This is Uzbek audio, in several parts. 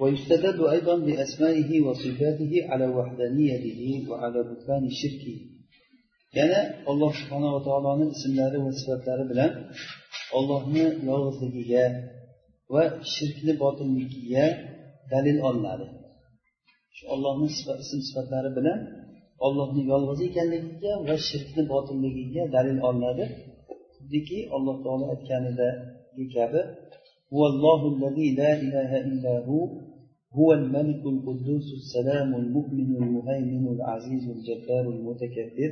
ويستدل أيضا بأسمائه وصفاته على وحدانيته وعلى بطلان الشرك yana alloh subhanava taoloni ismlari va sifatlari bilan ollohni yolg'izligiga va shirkni botilligiga dalil olinadi shu ollohni ism sifatlari bilan ollohni yolg'iz ekanligiga va shirkni botilligiga dalil olinadi xuddiki alloh taolo aytganidagi kabi هو هو الملك القدوس السلام المؤمن المهيمن العزيز الجبار المتكبر.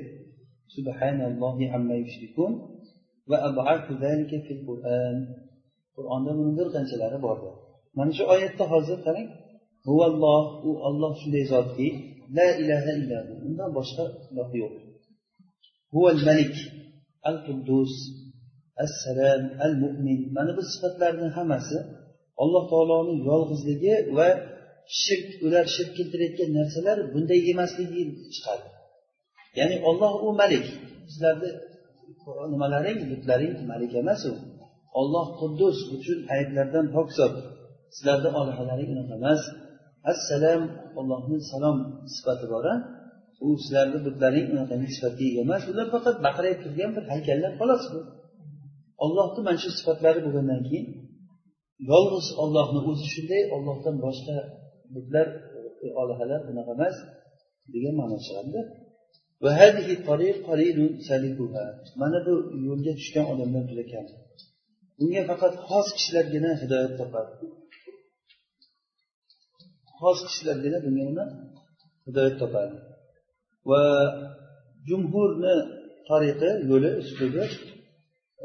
سبحان الله عما يشركون. وأبعث ذلك في القرآن. القرآن ده من غير قنصل على بارده من شو آية تحضر خلق هو الله هو الله شو دي؟ زادكي لا إله إلا هو. من ده بشر لقيوه هو الملك القدوس السلام المؤمن. من بصفت لارنا همسه؟ Alloh taoloning yolg'izligi va shirk ular shirk keltirayotgan narsalar bunday emasligi chiqadi. Ya'ni olloh u malik. Sizlarni nimalaring? Butlaring malik emas u. Olloh quddus butun ayblardan pok zot. Sizlarni olihalaring unaqa emas. Assalom allohni salom sifati bor u sizlarni butlaring unaqangi sifatga ega emas. Ular faqat baqirayib turgan bir haykallar xolos bu. Ollohni mana shu sifatlari bo'lgandan keyin yolg'iz ollohni o'zi shunday ollohdan boshqa butlar e, olihalar bunaqa emas degan ma'no chiqadida mana bu yo'lga tushgan odamlar juda kam. Bunga faqat xos kishilargina hidoyat topadi. Xos kishilargina bunga nima? Hidoyat topadi. Va jumhurni tariqi yo'li uslubi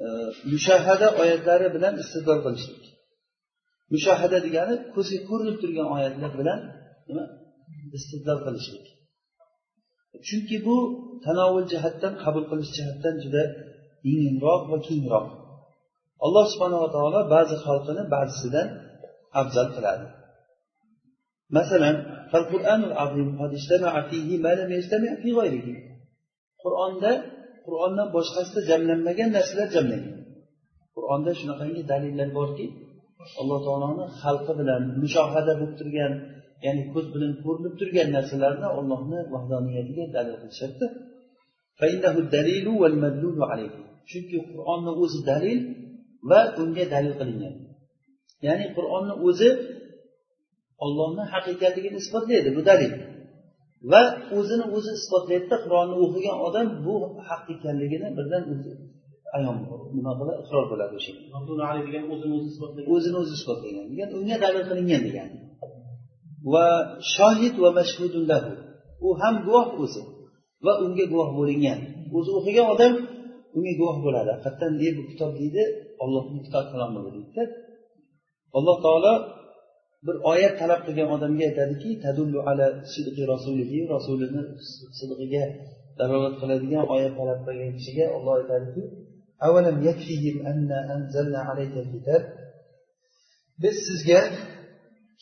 e, mushahada oyatlari bilan istidlol qilishlik. Mushahada degani ko'zga ko'rinib turgan oyatlar bilan nima? Istidlol qilishlik. Chunki bu tanovul jihatdan qabul qilish jihatdan juda yengilroq va kengroq alloh subhanava taolo ba'zi xalqini ba'zisidan afzal qiladi. Masalan qur'onda qur'ondan boshqasida jamlanmagan narsalar jamlangan. Qur'onda shunaqangi dalillar borki alloh taoloni xalqi bilan mushohada bo'lib turgan ya'ni ko'z bilan ko'rinib turgan narsalarni ollohni vahdoniyatiga dalil qilishyapti chunki qur'onni o'zi dalil va unga dalil qilingan. Ya'ni qur'onni o'zi ollohni haqiqatligini isbotlaydi bu dalil. Va o'zini o'zi isbotlaydida qur'onni o'qigan odam bu haq ekanligini birdan ayon nima qiladi? Iqror bo'ladi o'sha o'zini o'zi isbotlagan degan unga dalil qilingan degani va shohid va mashhudun lahu. U ham guvoh o'zi va unga guvoh bo'lingan. O'zi o'qigan odam unga guvoh bo'ladi. Haqiqatdan ne bu kitob deydi ollohni kitob kalomi deydida alloh taolo bir oyat talab qilgan odamga aytadiki tadullu ala sidqi rasulihi rasulini sidqiga dalolat qiladigan oyat talab qilgan kishiga olloh aytadiki أولم يكفيهم أن أنزلنا alayka الكتاب biz sizga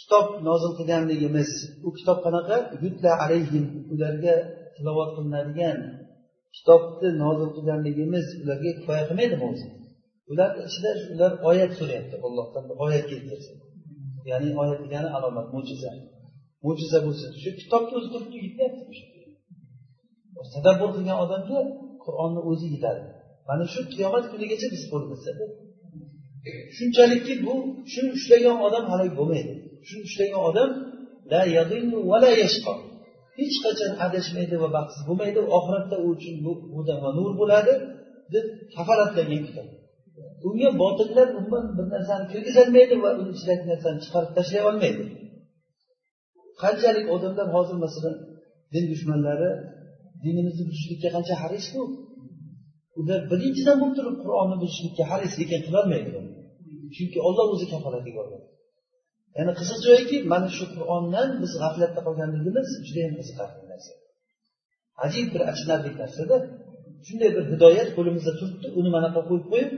kitob nozil qilganligimiz u kitob qanaqa? Yutla alayhim ularga tilovat qilinadigan kitobni nozil qilganligimiz ularga kifoya qilmaydimi o'zi? Ular ichida ular oyat so'rayapti allohdan oyat keltirsin. Ya'ni oyat degani alomat mo'jiza. Mo'jiza bo'lsin. Shu kitobni o'zi turibdi yetyapti tadabbur qilgan odamga qur'onni o'zi yetadi. Mana shu qiyomat kunigacha biz qo'limizda shunchalikki bu shuni ushlagan odam halok bo'lmaydi. Shuni ushlagan odam la va la yashqa. Hech qachon adashmaydi va baxtsiz bo'lmaydi. Oxiratda u uchun bu huda va nur bo'ladi deb kafolatlangan kitob unga botillar umuman bir narsani kirgizolmaydi va uni ichidagi narsani chiqarib tashlay olmaydi. Qanchalik odamlar hozir masalan din dushmanlari dinimizni buzishlikka qancha haris unda ular birinchidan bo'lib turib qur'onni buzishlikka haris sizga qilolmaydi chunki olloh o'zi kafolatiga olgan ya'ni qiziq joyiki mana shu qur'ondan biz g'aflatda qolganligimiz judayam qiziqarli narsa. Ajib bir achinarli narsada shunday bir hidoyat qo'limizda turibdi uni manaqa qo'yib qo'yib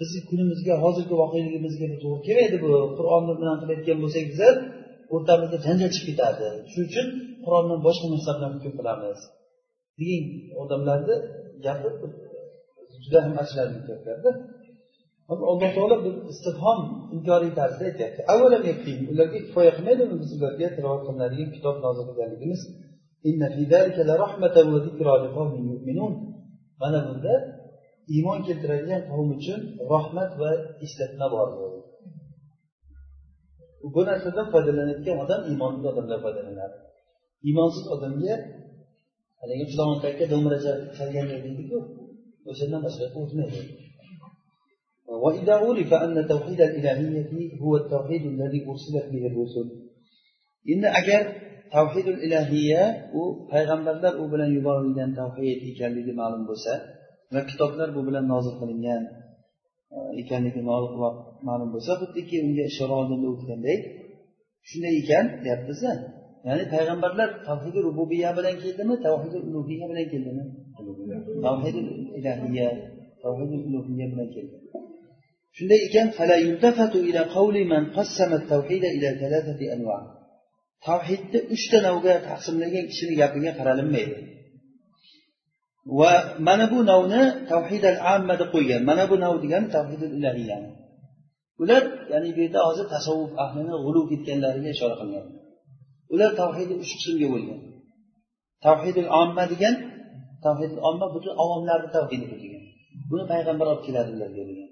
bizni kunimizga hozirgi voqeligimizga to'g'ri kelmaydi bu. Qur'onni bilan qilayotgan bo'lsak bizlar o'rtamizda janjal chiqib ketadi. Shuning uchun qur'ondan boshqa narsa bilan hukm qilamiz degan odamlarni gapi juda ham achinarli gaplarda alloh taolo bir istifhom inkoriy tarzda aytyapti. Ularga kifoya qilmaydimi biz ularga tilovat qilinadigan kitob nozil qilganligimiz mana bunda iymon keltiradigan qavm uchun rahmat va eslatma bor bu. Narsadan foydalanayotgan odam iymonli odamlar foydalanadi. Iymonsiz odamga haligi qishloqni aka do'mira chalganlar deydiku. o'shandan boshqaqa o'tmaydi وإذا عرف أن توحيد الإلهية هو التوحيد الذي أرسلت به الرسل إن أجر توحيد الإلهية u payg'ambarlar u bilan yuborilgan tavhid ekanligi ma'lum bo'lsa va kitoblar bu bilan nozil qilingan ekanligi ma'lum bo'lsa xuddiki unga ishora oldinda o'tgandek shunday ekan deyapmiz ya'ni payg'ambarlar tavhidi rububiya bilan keldimi tavhidi ulug'iya bilan keldimi tavhidi ilahiya tavhidi ulug'iya bilan kelgan shunday ekan tavhidni uchta navga taqsimlagan kishini gapiga qaralinmaydi. Va mana bu navni tavhid al amma deb qo'ygan mana bu nav degani tavhid ilahiyani ular ya'ni bu yerda hozir tasavvuf ahlini g'uluv ketganlariga ishora qilgan. Ular tavhidi uch qismga bo'lgan. Tavhidil omma degan tavhidil omma butun avomlarni tavhidi bu degan buni payg'ambar olib keladilar degan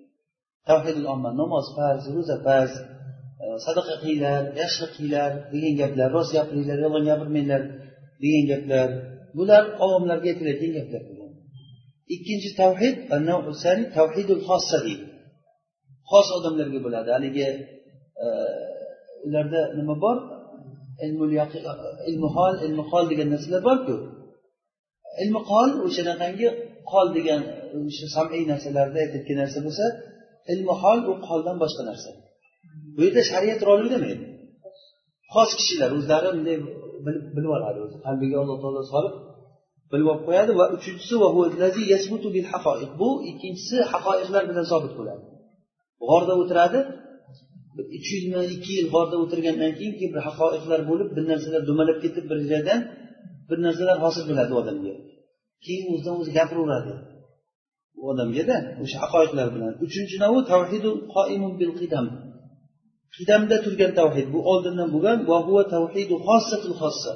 tavhidil omma namoz farz ro'za farz e, sadaqa qilinglar yaxshilik qilinglar degan gaplar rost gapiringlar yolg'on gapirmanglar degan gaplar bular avomlarga aytilayotgan gaplar ikkinchi tavhid tavhidul xossa deydi. Xos odamlarga bo'ladi. Haligi e, ularda nima bor? Ilmi e, hol ilmi hol degan narsalar borku. Ilmi qol o'shanaqangi qol degan o'sha samiy narsalarda aytayotgan narsa bo'lsa ilmi hol u qoldan boshqa narsa. Bu yerda shariat rol o'ynamaydi xos kishilar o'zlari bunday bilib oladi. O'zi qalbiga alloh taolo solib bilib olib qo'yadi va uchinchisi bu ikkinchisi haqoiqlar bilan sobit bo'ladi. G'orda o'tiradi uch yuzmi ikki yil g'orda o'tirgandan keyin keyin bir haqoiqlar bo'lib bir narsalar dumalab ketib bir joydan bir narsalar hosil bo'ladi odamga. Keyin o'zidan o'zi gapiraveradi u odamgada o'sha haqoiqlar bilan. Uchinchi navi tavhidu qoimun bil qidam. Qidamda turgan tavhid bu oldindan bo'lgan va huva tavhidu xossatul xossa.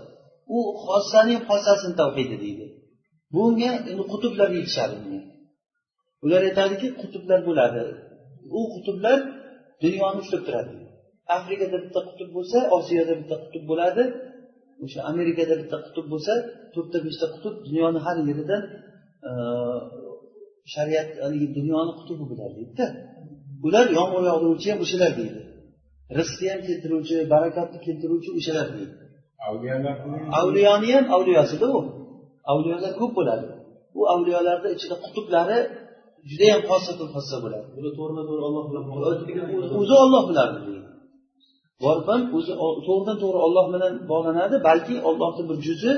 U xossaning xossasini tavhidi deydi. Bunga endi qutblar yetishadi ular aytadiki qutblar bo'ladi. U qutblar dunyoni ushlab turadi. Afrikada bitta qutb bo'lsa osiyoda bitta qutb bo'ladi. O'sha amerikada bitta qutb bo'lsa to'rtta beshta qutb dunyoni har yeridan e, shariat haligi dunyoni qutubi bular deydida. Ular yomg'ir yog'diruvchi ham o'shalar deydi. Rizqni ham keltiruvchi barakotni keltiruvchi o'shalar deydi. Avliyoni ham avliyosida u avliyolar ko'p bo'ladi. U avliyolarni ichida qutublari judayam xossatul xossa bo'ladi buni to'g'rima to'g'ri olloh bilan o'zi olloh biladi borib ham o'zi to'g'ridan to'g'ri olloh bilan bog'lanadi balki ollohni bir juzi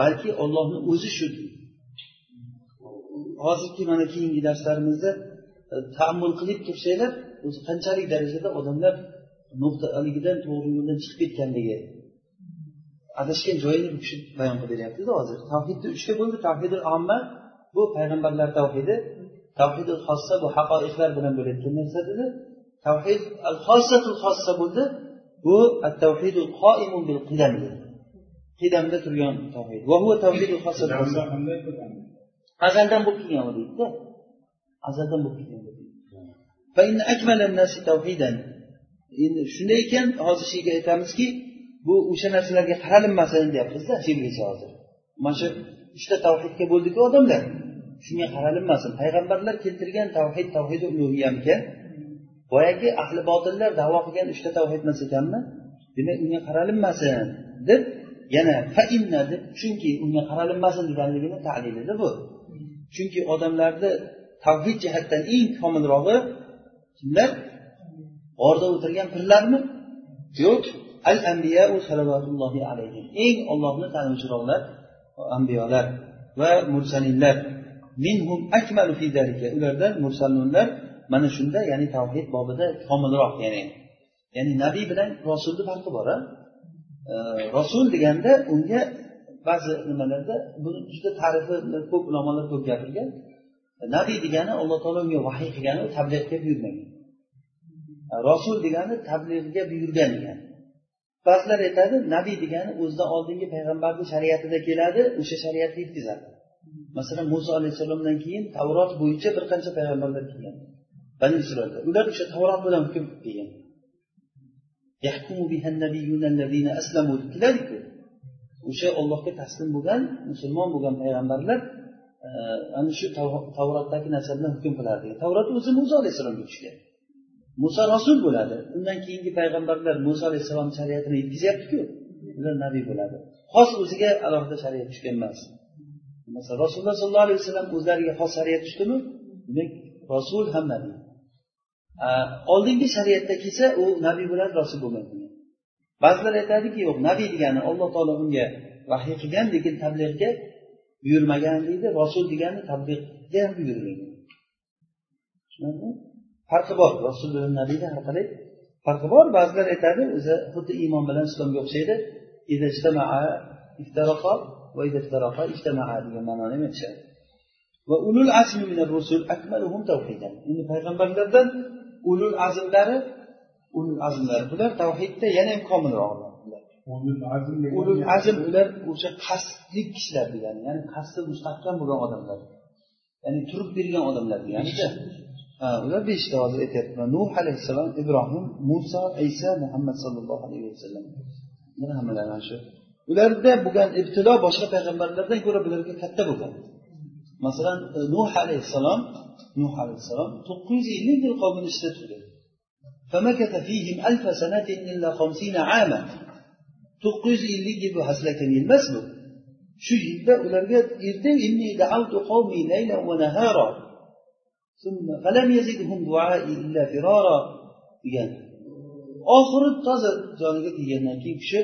balki ollohni o'zi shu hozirgi mana keyingi darslarimizda e, taammul qilib tursanglar o'zi qanchalik darajada odamlar nuqta haligidan to'g'ri yo'ldan chiqib ketganligi adashgan joyini bu kishi bayon qilib beryaptida hozir. Tavhidni uchga bo'ldi tavhidil omma bu payg'ambarlar tavhidi tavhidul xossa bu haqoiqlar bilan bo'layotgan narsa dedi. Tavhid al xossatul xossa bo'ldi bu tavhidul qoimun bil qidam. Qidamda turgan tavhid va huwa tavhidul azaldan bo'lib kelgan deydida. Azaldan bo'lib kelgan endi shunday ekan hozir shu yerga aytamizki bu o'sha narsalarga qaralinmasin deyapmizda shergacha hozir. Mana shu uchta tavhidga bo'ldiku odamlar. Shunga qaralinmasin. Payg'ambarlar keltirgan tavhid tavhidi ulug'iyamikan boyagi ahli botillar davo qilgan uchta tavhid emas ekanmi? Demak unga qaralinmasin deb yana fainna deb chunki unga qaralinmasin deganligini talilida bu. Chunki odamlarni tavhid jihatdan eng komilrog'i kimlar? G'orda o'tirgan pirlarmi? Yo'q. Al ambiyau salovatullohi alayhim. Eng ollohni tanuvchiroqlar ambiyolar va mursalinlar. Minhum akmalu fi zalika. Ulardan mursalunlar mana shunda ya'ni tavhid bobida komilroq ya'ni ya'ni nabiy bilan rasulni farqi bor a rasul deganda unga ba'zi nimalarda buni juda tarifi ko'p ulamolar ko'p gapirgan. Nabiy degani alloh taolo unga vahiy qilgani tabliqga buyurmagan rasul degani tabliğga buyurgan degani ba'zilar aytadi nabiy degani o'zidan oldingi payg'ambarni shariatida keladi o'sha shariatni yetkazadi. Masalan muso alayhissalomdan keyin tavrot bo'yicha bir qancha payg'ambarlar kelgan. Bani isroilda ular o'sha tavrot bilan hukm qilgan keladiku o'sha ollohga taslim bo'lgan musulmon bo'lgan payg'ambarlar e, ana shu tavrotdagi narsa bilan hukm qiladi. Tavrot o'zi muso alayhissalomga tushgan. Muso rasul bo'ladi. Undan keyingi payg'ambarlar muso alayhissalom shariatini yetkazyaptiku. Ular nabiy bo'ladi. Xos o'ziga alohida shariat tushgan emas. Masalan rasululloh sollallohu alayhi vasallam o'zlariga xos shariat tushdimi? Demak rasul ham nabiy. Oldingi shariatda kelsa u nabiy bo'ladi rasul bo'lmaydi ba'zilar aytadiki yo'q nabiy degani alloh taolo unga vahiy qilgan lekin tabliğga buyurmagan deydi rasul degani tabliğga ham buyurmagan farqi bor rasul bilan nabiyda har qalay farqi bor. Ba'zilar aytadi o'zi xuddi iymon bilan islomga o'xshaydi. Degan ma'noni ham aytishadi. Va ulul asmi min rusul akmaluhum tawhidan. Endi payg'ambarlardan ulul azmlari ulul azmlari bular tavhidda yana ham komilroqlar ulul azm ular o'sha qasdli kishilar degani ya'ni qasdi mustahkam bo'lgan odamlar. Ya'ni turib bergan odamlar deganida ular beshta hozir aytyaptiman nuh alayhissalom ibrohim muso iso muhammad sallallohu alayhi vasallam bular hammalari mana shu. Ularda bo'lgan ibtilo boshqa payg'ambarlardan ko'ra bularga katta bo'lgan masalan nuh alayhissalom nuh alayhissalom to'qqiz yuz ellik yil qavmini ichida turgan فمكث فيهم ألف سنة إلا خمسين عاما to'qqiz yuz ellik yil bu haslakan yil emas bu shu yilda ularga erta inni da'awtu qawmi laylan va nahara فلم يزدهم دعائي إلا فرارا degan oxiri toza joniga kelgandan keyin kishi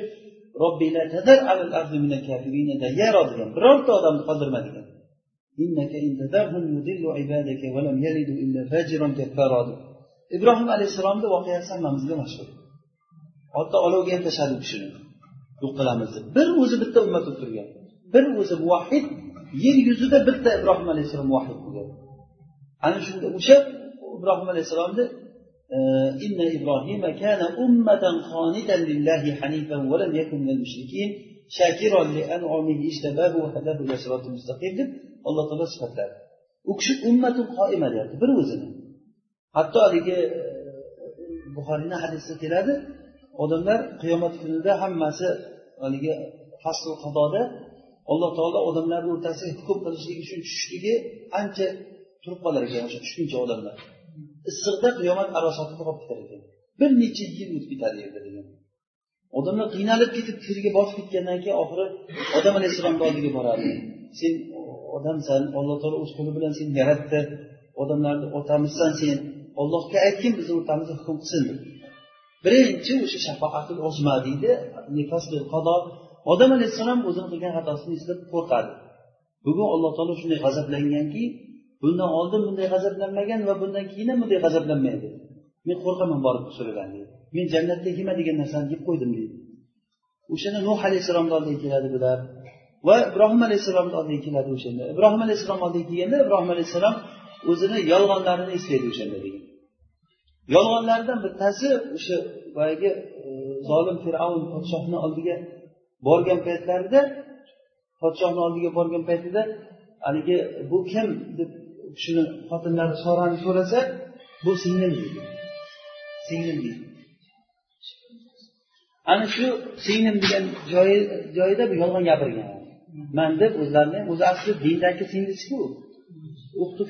robbi la tadar alal ardi minal kafirina dayyara degan birorta odamni qoldirma degan innaka in tadarhum yudillu ibadaka va lam yalidu illa fajiran kaffara ibrohim alayhissalomni voqeasi hammamizga mashhur hatto olovga ham tashladi u kishini yo'q qilamiz deb bir o'zi bitta ummat bo'lib turgan bir o'zi muvahhid yer yuzida bitta ibrohim alayhissalom muvahhid bo'lgan ana shunda o'sha ibrohim alayhissalomni إن إبراهيم كان أمة قانتا لله حنيفا ولم يكن من المشركين شاكرا لأنعمه اجتباه وهداه إلى صراط مستقيم deb Alloh taolo sifatladi u kishi ummatul qoima deyapti bir o'zini. Hatto haligi e, buxoriyni hadisida keladi odamlar qiyomat kunida hammasi haligi fasl qadoda alloh taolo odamlarni o'rtasiga hukm qilishligi uchun tushishligi ancha turib qolar ekan o'sha tushguncha odamlar. Issiqda qiyomat arosatida qolib ketar ekan. Bir necha yil o'tib ketadi yerda degan. Odamlar qiynalib ketib terga botib ketgandan keyin oxiri odam alayhissalomni oldiga boradi. Sen odamsan alloh taolo o'z qo'li bilan seni yaratdi. Odamlarni otamizsan sen. Ollohga aytgin bizni o'rtamizda hukm qilsin birinchi o'sha shafoatul ozma deydi odam alayhissalom o'zini qilgan xatosini eslab qo'rqadi. Bugun alloh taolo shunday g'azablanganki bundan oldin bunday g'azablanmagan va bundan keyin ham bunday g'azablanmaydi men qo'rqaman borib so'ragan deydi men jannatda yema degan narsani yeb qo'ydim deydi o'shanda nuh alayhissalomni oldiga keladi bular. Va ibrohim alayhissalomni oldiga keladi o'shanda. Ibrohim alayhissalom oldiga kelganda ibrohim alayhissalom o'zini yolg'onlarini eslaydi o'shanda degan. Yolg'onlaridan bittasi o'sha boyagi e, zolim fir'avn podshohni oldiga borgan paytlarida podshohni oldiga borgan paytida haligi bu kim deb shuni xotinlari sorani so'rasa bu singlim deydi. Singlim deydi. Ana shu singlim degan joyi joyida bu yolg'on gapirgan. Man deb o'zlarini o'zi asli dindagi singlisiku o'qitib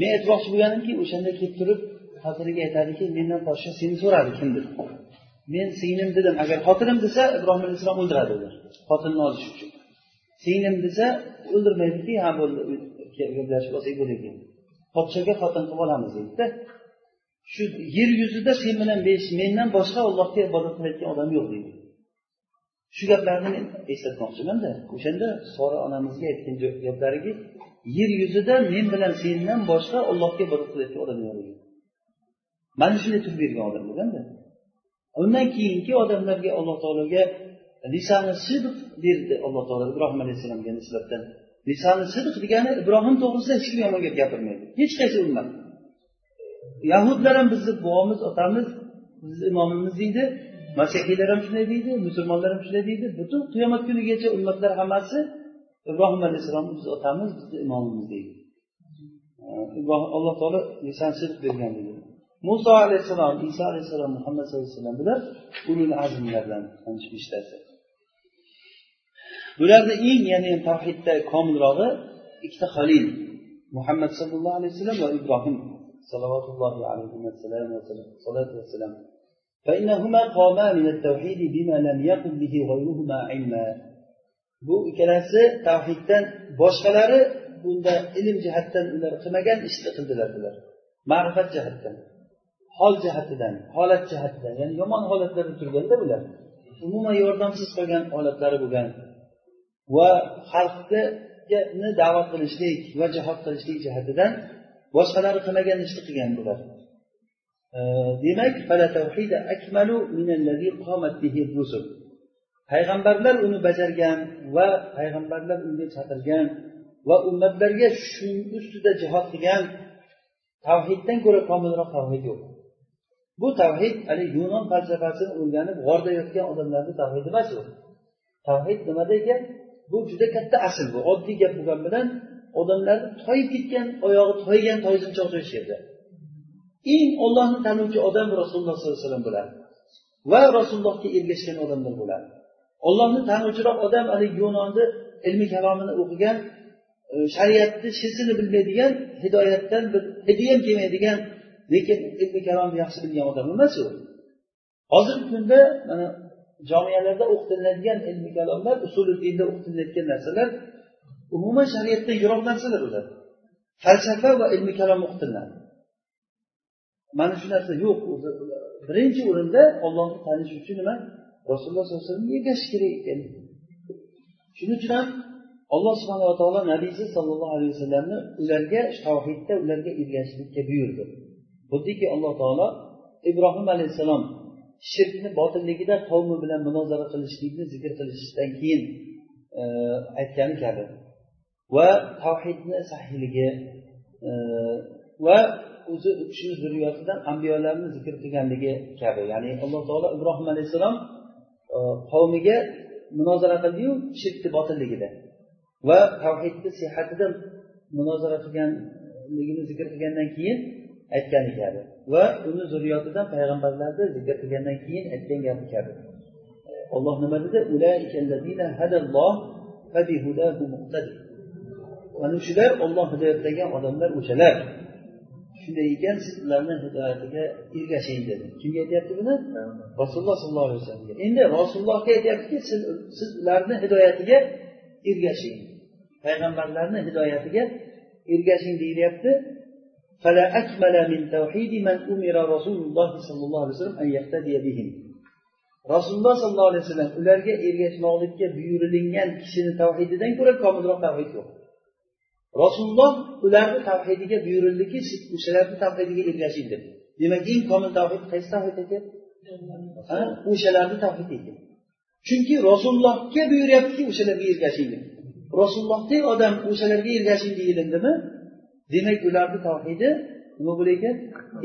men aytmoqchi bo'lganimki o'shanda kelib turib xotiniga aytadiki mendan podshoh seni so'radi kimdir. Men singlim dedim agar xotinim desa ibrohim alayhissalom o'ldiradi ular xotinini olish uchun. Singlim desa o'ldirmaydiki ha bo'ldi gaplashib olsak bo'ladiki podshoga xotin qilib olamiz deydida shu yer yuzida sen bilan mendan boshqa allohga ibodat qilayotgan odam yo'q deydi shu gaplarni men eslatmoqchimanda. O'shanda sora onamizga aytgan gaplariki yer yuzida men bilan sendan boshqa allohga ibodat qilayotgan odam yo'q ekan mana shunday turib bergan odam bo'lganda undan keyingi odamlarga alloh taologa lisani sidq berdi. Alloh taolo ibrohim alayhissalomga nisbatan. Lisani sidq degani ibrohim to'g'risida hech kim yomon gap gapirmaydi. Hech qaysi ummat. Yahudlar ham bizni bobomiz otamiz bizni imomimiz deydi. Masihiylar ham shunday deydi musulmonlar ham shunday deydi. Butun qiyomat kunigacha ummatlar hammasi ibrohim alayhissalomni biz otamiz bizni imomimiz deydi. Alloh taolo lisan bergan deydi muso alayhissalom iso alayhissalom muhammad sallallohu alayhi vasallam bular ulul azmlardan mana shu beshtasi bularni eng ya'ni tavhidda komilrog'i ikkita halil muhammad sallallohu alayhi vasallam va ibrohim salavotullahi alayhi vasallam. فإنهما قاما من التوحيد بما لم يقم به غيرهما علما bu ikkalasi tavhiddan boshqalari bunda ilm jihatdan ular qilmagan ishni qildilar bular ma'rifat jihatdan hol jihatidan holat jihatidan ya'ni yomon holatlarda turganda bular umuman yordamsiz qolgan holatlari bo'lgan va xalqni da'vat qilishlik va jihod qilishlik jihatidan boshqalari qilmagan ishni qilgan bular Demak payg'ambarlar uni bajargan va payg'ambarlar unga chaqirgan va ummatlarga shu ustida jihod qilgan tavhiddan ko'ra komilroq tavhid yo'q. Bu tavhid haligi yunon falsafasini o'rganib g'orda yotgan odamlarni tavhidi emas u. Tavhid nimada ekan bu juda katta asl bu oddiy gap bo'lgani bilan odamlarni toyib ketgan oyog'i toygan toyzimcha o'xshash yerda. Eng ollohni tanuvchi odam rasululloh sollallohu alayhi vasallam bo'ladi. Va rasulullohga ergashgan odamlar bo'ladi. Ollohni tanuvchiroq odam haligi yunonni ilmiy kalomini o'qigan e, shariatni shizini bilmaydigan hidoyatdan bir hidi ham kelmaydigan lekin ilmiy kalomni yaxshi bilgan odam emas u. Hozirgi kunda mana jomiyalarda o'qitiladigan ilmiy kalomlar usuli dinda o'qitilayotgan narsalar umuman shariatdan yiroq narsalar ular. Falsafa va ilmiy kalom o'qitiladi. Mana shu narsa yo'q birinchi o'rinda ollohni tanish uchun nima? Rasululloh sollallohu alayhi vasallamga ergashish kerak ekan. Shuning uchun ham alloh subhanava taolo nabiysi sollallohu alayhi vasallamni ularga tavhidda ularga ergashishlikka buyurdi. Xuddiki alloh taolo ibrohim alayhissalom shirkni botilligida qavmi bilan munozara qilishlikni zikr qilishdan keyin e, aytgani kabi. Va tavhidni sahiyligi e, va o'zi u kishini zurriyotidan ambiyolarni zikr qilganligi kabi. Ya'ni alloh taolo ibrohim alayhissalom e, qavmiga munozara qildiyu shirkni botilligida va tavhidni sihatidan munozara qilganligini zikr qilgandan keyin aytgani kabi. Va uni zurriyotidan payg'ambarlarni zikr qilgandan keyin aytgan gapi kabi. Olloh nima dedi? Ana shular olloh hidoyatlagan odamlar o'shalar. shunday ekan siz ularni hidoyatiga ergashing dedi kimga aytyapti buni rasululloh sollallohu alayhi vasallamga endi rasulullohga aytyaptiki siz siz ularni hidoyatiga ergashing payg'ambarlarni hidoyatiga ergashing deyilyapti فلا أكمل من توحيد من أمر رسول الله صلى الله عليه وسلم أن يقتدي بهم rasululloh sollallohu alayhi vasallam ularga ergashmoqlikka buyurilingan kishini tavhididan ko'ra komilroq tavhid yo'q Rasululloh ularni tavhidiga buyurildiki siz o'shalarni tavhidiga ergashing deb. Demak eng komil tavhid qaysi tavhid ekan? O'shalarni tavhid ekan. Chunki rasulullohga buyuryaptiki o'shalarga ergashing deb. Rasulullohdek odam o'shalarga ergashing deyilindimi? Demak ularni tavhidi nima bo'lar ekan?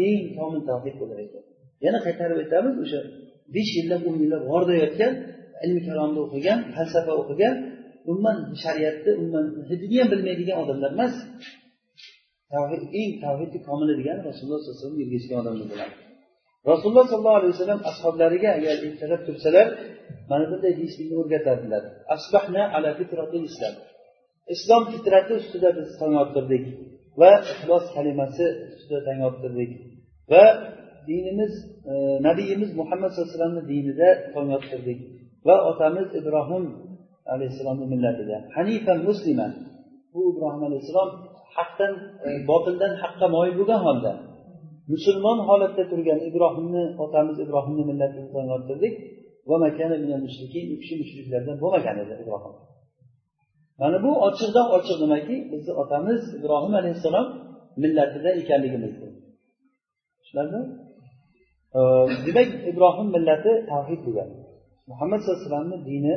Eng komil tavhid bo'lar ekan. Yana qaytarib aytamiz o'sha besh yillab o'n yillab g'orda yotgan ilmi kalomni o'qigan falsafa o'qigan umuman shariatni umuman hidini ham bilmaydigan odamlar emas. Tavhid eng tavhidni komili degani rasululloh sallallohu alayhi vasallam ergashgan odamlar bo'ladi. Rasululloh sollallohu alayhi vasallam ashoblariga agar ertalab tursalar mana bunday deyishlikni o'rgatadilar asbahna ala fitratil islom islom fitrati ustida biz tong ottirdik va ixlos kalimasi ustida tong ottirdik va dinimiz e, nabiyimiz muhammad sallallohu alayhi vasallamni dinida tong ottirdik va otamiz ibrohim alayhissalomni millatida. Hanifan muslima. Bu ibrohim alayhissalom haqdan e, botildan haqqa moyil bo'lgan holda musulmon holatda turgan ibrohimni otamiz ibrohimni millatida tong ottirdik u kishi mushriklardan bo'lmagan edi ibrohim. Mana bu ochiqdan ochiq nimaki bizni otamiz ibrohim alayhissalom millatida ekanligimiz. Tushunarlimi demak ibrohim millati tavhid bo'lgan. Muhammad sallallohu alayhi vasallamni dini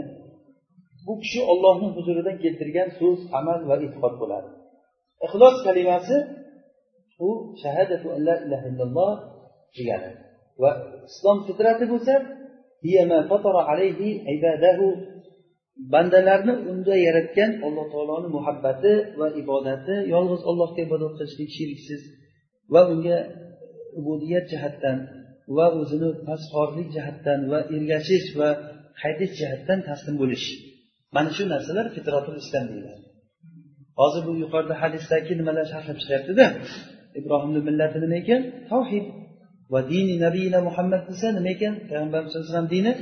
bu kishi ollohni huzuridan keltirgan so'z amal va e'tiqod bo'ladi. Ixlos kalimasi u shahadatu an la ilaha illalloh degani. Va islom fitrati bo'lsa bandalarni unda yaratgan alloh taoloni muhabbati va ibodati yolg'iz allohga ibodat qilishlik sheriksiz va unga ubudiyat jihatdan va o'zini pasxorlik jihatdan va ergashish va qaytish jihatdan taslim bo'lish. Mana shu narsalar fitratul islom deyiladi. Hozir bu yuqorida hadisdagi nimalar sharhlab chiqyaptida? Ibrohimni millati nima ekan? Tavhid va dini nabiyina muhammad desa nima ekan? Payg'ambarimiz sallallohu alayhi vasallam dini.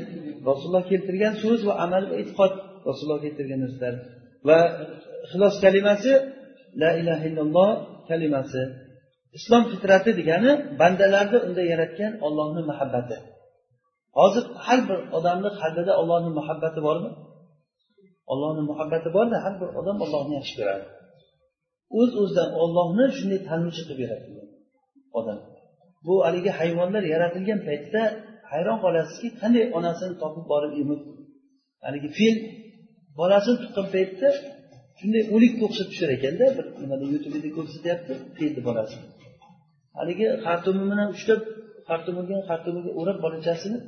Rasululloh keltirgan so'z va amal va e'tiqod rasululloh keltirgan narsalar. Va ixlos kalimasi la ilaha illalloh kalimasi. Islom fitrati degani bandalarni unda yaratgan ollohni muhabbati. Hozir har bir odamni qalbida ollohni muhabbati bormi? Ollohni muhabbati borda har bir odam ollohni yaxshi ko'radi. O'z uz o'zidan ollohni shunday tanuvchi qilib yaratilgan odam. Bu haligi hayvonlar yaratilgan paytda hayron qolasizki qanday onasini topib borib emib haligi fil bolasini tuqqan paytda shunday o'likka o'xshab tushar ekanda bir nimada youtubeda ko'rsatyapti filni bolasi. Haligi xartumi bilan ushlab xartumiga xartumiga o'rab bolachasini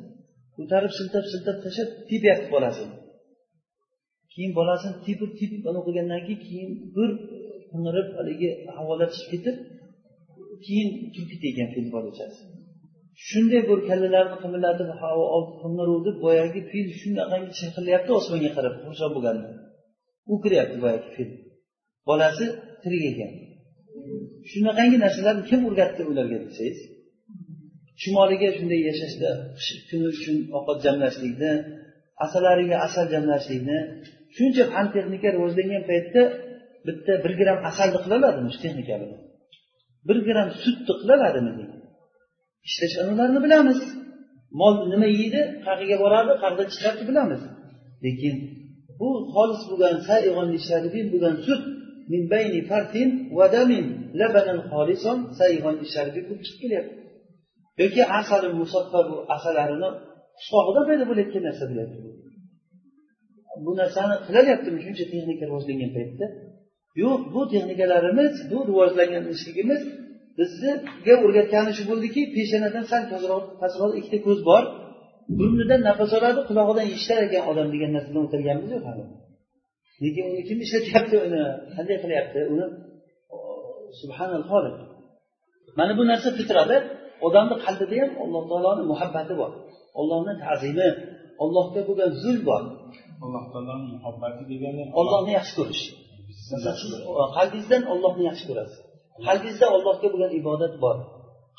ko'tarib siltab siltab tashlab tepyapti bolasini. Keyin bolasini tepib tepib o'qigandan keyin keyin bir qinirib haligi havolar chiqib ketib keyin turib ketgan fil bolachasi shunday bir kallalarni qimirlatib havo qing'iruvdi boyagi fil shunaqangi chirqillayapti osmonga qarab xursand bo'lganda u kiryapti boyagi fil. Bolasi tirik ekan shunaqangi narsalarni kim o'rgatdi ularga desangiz chumoliga shunday yashashda kuni uchun ovqat jamlashlikni asalariga asal jamlashlikni shuncha fan texnika rivojlangan paytda bitta bir gramm asalni qilaladimi shu texnika bilan bir gramm sutni Ishlash ularni bilamiz. Mol nima yeydi qayerga boradi qayerdan chiqadi bilamiz. Lekin bu xolis bo'lgan bo'lgan sut min bayni fartin va damin labanan xolison saygon sharbi chiqib kelyapti. Yoki asali musaffa bu asalarini qishloqida paydo bo'layotgan narsa deyapti. Bu narsani qilalyaptimi shuncha texnika rivojlangan paytda. Yo'q bu texnikalarimiz bu rivojlanganligimiz bizga o'rgatgani shu bo'ldiki peshanadan sal pastroq ikkita ko'z bor. Burnidan nafas oladi qulog'idan eshitar ekan odam degan narsadan o'tirganmiz yo'q hali. Lekin uni kim ishlatyapti uni? Qanday qilyapti? Uni subhanal xoliq. Mana bu narsa fitrada odamni qalbida ham alloh taoloni muhabbati bor. Ollohni ta'zimi ollohga bo'lgan zul bor. Alloh taoloni muhabbati degani ollohni yaxshi ko'rish. Qalbingizdan ollohni yaxshi ko'rasiz. Qalbingizda ollohga bo'lgan ibodat bor.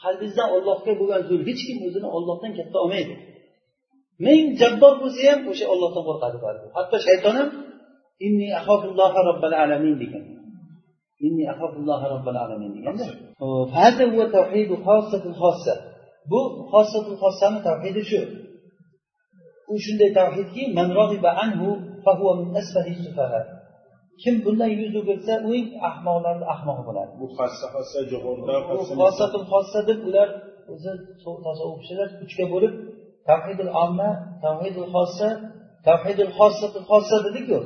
Qalbingizda ollohga bo'lgan zul hech kim o'zini ollohdan katta olmaydi. Ming jabbor bo'lsa ham o'sha ollohdan qo'rqadi hatto shayton ham inni axofulloha robbil alamin degan. Inni axofulloha robbil alamin deganda bu xossatul xossani tavhidi shu. U shunday tavhidki anhu kim bundan yuz o'girsa u eng ahmoqlarni ahmog'i bo'ladi. Bu jo'g'irda xossatul xossa deb ular o'zi tasavvufchilar uchga bo'lib tavhidul omma tavhidul xossa tavhidul xossatul xossa dedikku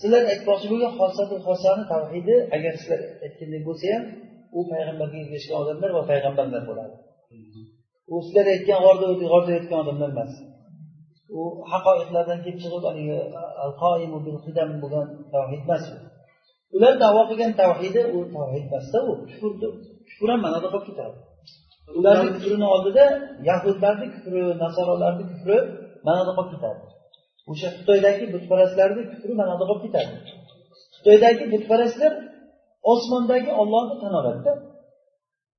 sizlar aytmoqchi bo'lgan xossatul xossani tavhidi agar sizlar aytgandek bo'lsa ham u payg'ambarga ergashgan odamlar va payg'ambarlar bo'ladi u sizlar aytgan g'orda g'orda aytgan odamlar emas. U haqoiqlardan kelib chiqib haligi bo'lgan tavhid emas ular davo qilgan tavhidi u tavhid emasda u. Kufr ham ma'noda qolib ketadi. Ularni kufrini oldida yahudlarni kufri nasorolarni kufri ma'noda qolib ketadi. O'sha xitoydagi butparastlarni kufri ma'noda qolib ketadi. Xitoydagi butparastlar osmondagi ollohni tan oladida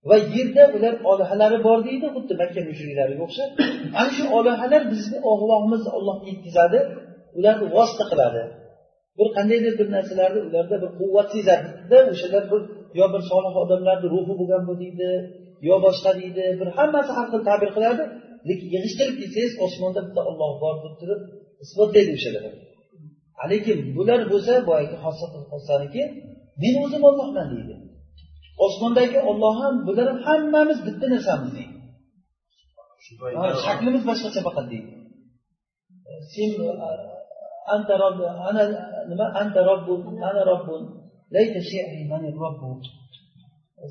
va yerda ular olihalari bor deydi xuddi makka mushriklariga o'xshab. Ana shu olihalar bizni ollohimizni ollohga yetkazadi ularni vosita qiladi. Bir qandaydir bir narsalarni ularda bir quvvat sezadida o'shalar bir yo bir solih odamlarni ruhi bo'lgan bu deydi yo boshqa deydi bir hammasi har xil ta'bir qiladi. Lekin yig'ishtirib kelsangiz osmonda bitta olloh bor deb turib isbotlaydi o'shalar. Lekin bular bo'lsa boyagi hosaniki men o'zim ollohman deydi. Osmondagi olloh ham bular ham hammamiz bitta narsamiz deydi shaklimiz boshqacha faqat deydi sen anta robb ana nima anta robbun ana robbun layta shi'ri man robbu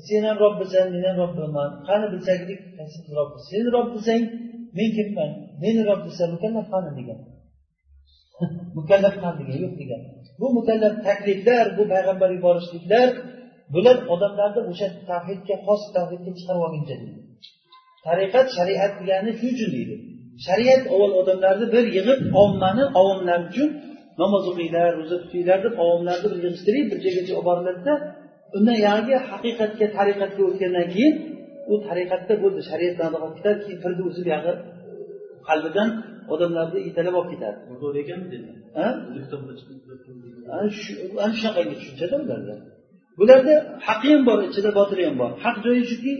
sen ham robbisan men ham robbiman qani bilsaklik qaysi robbi sen rob desang men kimman meni rob desa mukallaf qani degan mukallaf qani degan yo'q degan bu mukallaf takliflar bu payg'ambar yuborishliklar bular odamlarni o'sha tavhidga xos tavhidga chiqarib olguncha deydi. Tariqat shariat degani shu uchun deydi. Shariat avval odamlarni bir yig'ib ommani avomlar uchun namoz o'qinglar ro'za tutinglar deb avomlarni bir yig'ishtirib bir joygacha olib boriladida undan yangi haqiqatga tariqatga o'tgandan keyin u tariqatda bo'ldi. Shariat nazorat ketadi? Keyin kirdi o'zi buyog'i qalbidan odamlarni yetalab olib ketadi to'g'ri ana shunaqangi tushunchada ularda bularda haqi ham bor ichida botili ham bor. Haq joyi shuki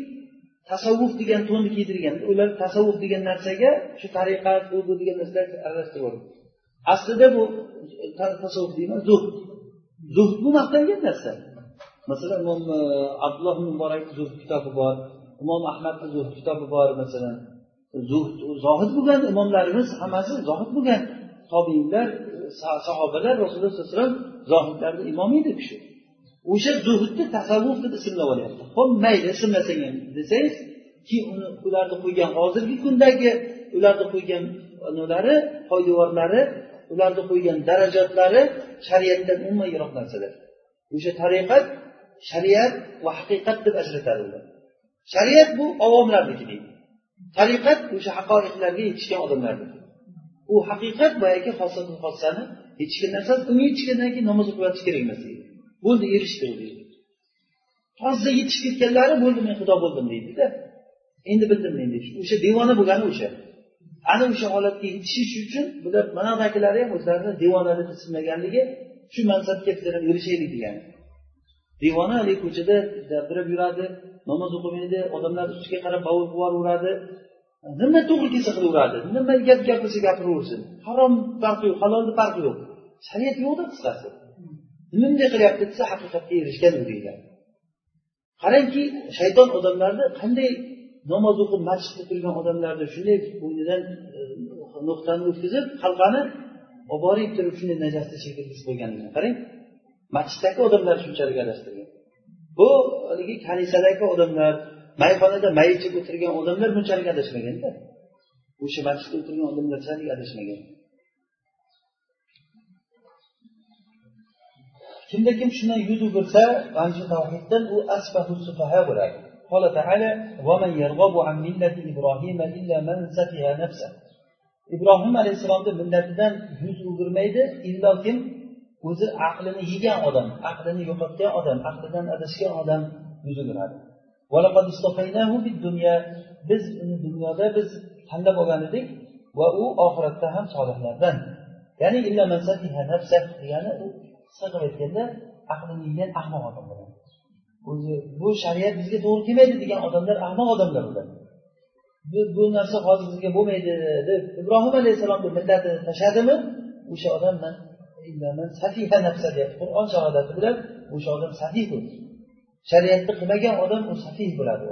tasavvuf degan to'nni kiydirgan. Ular tasavvuf degan narsaga shu tariqat bu bu degan narsalarni aralashtirib aslida bu tasavvuf deyman zuhd. Zuhd bu maqtangan narsa. Masalan imom e, abdulloh muborak zuhd kitobi bor imom ahmadni zuhd kitobi bor masalan. Zuhd zohid bo'lgan imomlarimiz hammasi zohid bo'lgan. Tobiinlar e, sahobalar rasululloh sallallohu alayhi vasallam zohidlarni imomi edi kishi. O'sha zuhudni tasavvuf deb ismlab olyapti. Ho'p mayli ismlasang ham desangiz keyin uni ularni qo'ygan hozirgi kundagi ularni qo'ygan nimalari poydevorlari ularni qo'ygan darajatlari shariatdan umuman yiroq narsalar. O'sha tariqat shariat va haqiqat deb ajratadi ular. Shariat bu avomlarniki deydi. Tariqat o'sha haqoiqlarga yetishgan odamlarniki u haqiqat boyagi xosatu hech kim narsasi unga yetishgandan keyin namoz o'qib kerak emas deydi. Bo'ldi erishdi deydi. Toza yetishib ketganlari bo'ldi men xudo bo'ldim deydida endi bildim men deydi o'sha devona bo'lgani o'sha. Ana o'sha holatga yetishish uchun bular manadagilari ham o'zlarini devona deb ismlaganligi shu mansabga bizlar ham erishaylik degani devona haligi ko'chada gapirib yuradi namoz o'qimaydi odamlar ustiga qarab bovul yuboraveradi. Nima to'g'ri kelsa qilaveradi nima gap gapirsa gapiraversin. Harom farqi yo'q halolni farqi yo'q. Shariat yo'qda qisqasi bunday qilyapti desa haqiqatga erishgan u deyiladi qarangki shayton odamlarni qanday namoz o'qib masjidda turgan odamlarni shunday bo'ynidan e, nuqtani o'tkazib halqani olib borib turib shunday najosat shekilga qo'yganligini qarang masjiddagi odamlar shunchalik adashtirgan. Bu haligi kanisadagi odamlar mayxonada may ichib o'tirgan odamlar bunchalik adashmaganda. O'sha masjidda o'tirgan odamlarchalik adashmagan. kimda kim shundan yuz o'girsa ana shu tavhiddan u asbahu sufaha bo'ladi قال تعالى ومن يرغب عن ملة إبراهيم إلا من سفه نفسه ibrohim alayhissalomni millatidan yuz o'girmaydi illo kim o'zi aqlini yegan odam aqlini yo'qotgan odam aqlidan adashgan odam yuz o'giradi biz uni dunyoda biz tanlab olgan edik va u oxiratda ham solihlardan ya'ni degani u qisqa qilib aytganda aqli yegan ahmoq odam bo'ladi o'zi bu shariat bizga to'g'ri kelmaydi degan odamlar ahmoq odamlar ular. Bu narsa hozir bizga bo'lmaydi deb ibrohim alayhissalomni millatini tashladimi? O'sha odam safiha nafsa deyapti. Qur'on shahodati bilan o'sha odam safih bo'ldi. Shariatni qilmagan odam u safih bo'ladi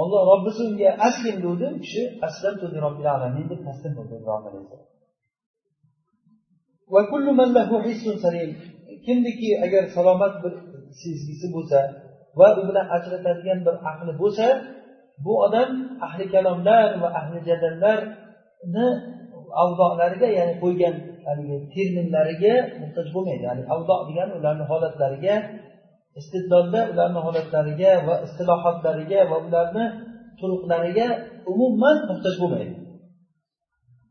olloh robbisi unga aslim degdi u kishi aslamtu robbil alamin deb taslim bo'ldi ibrohim alayhissalom kimniki agar salomat bir sezgisi bo'lsa va u bilan ajratadigan bir aqli bo'lsa bu odam ahli kalomlar va ahli jadallarni avdolariga ya'ni qo'ygan haligi terminlariga muhtoj bo'lmaydi. Ya'ni avdo degani ularni holatlariga istidlolda ularni holatlariga va istilohotlariga va ularni turuqlariga umuman muhtoj bo'lmaydi.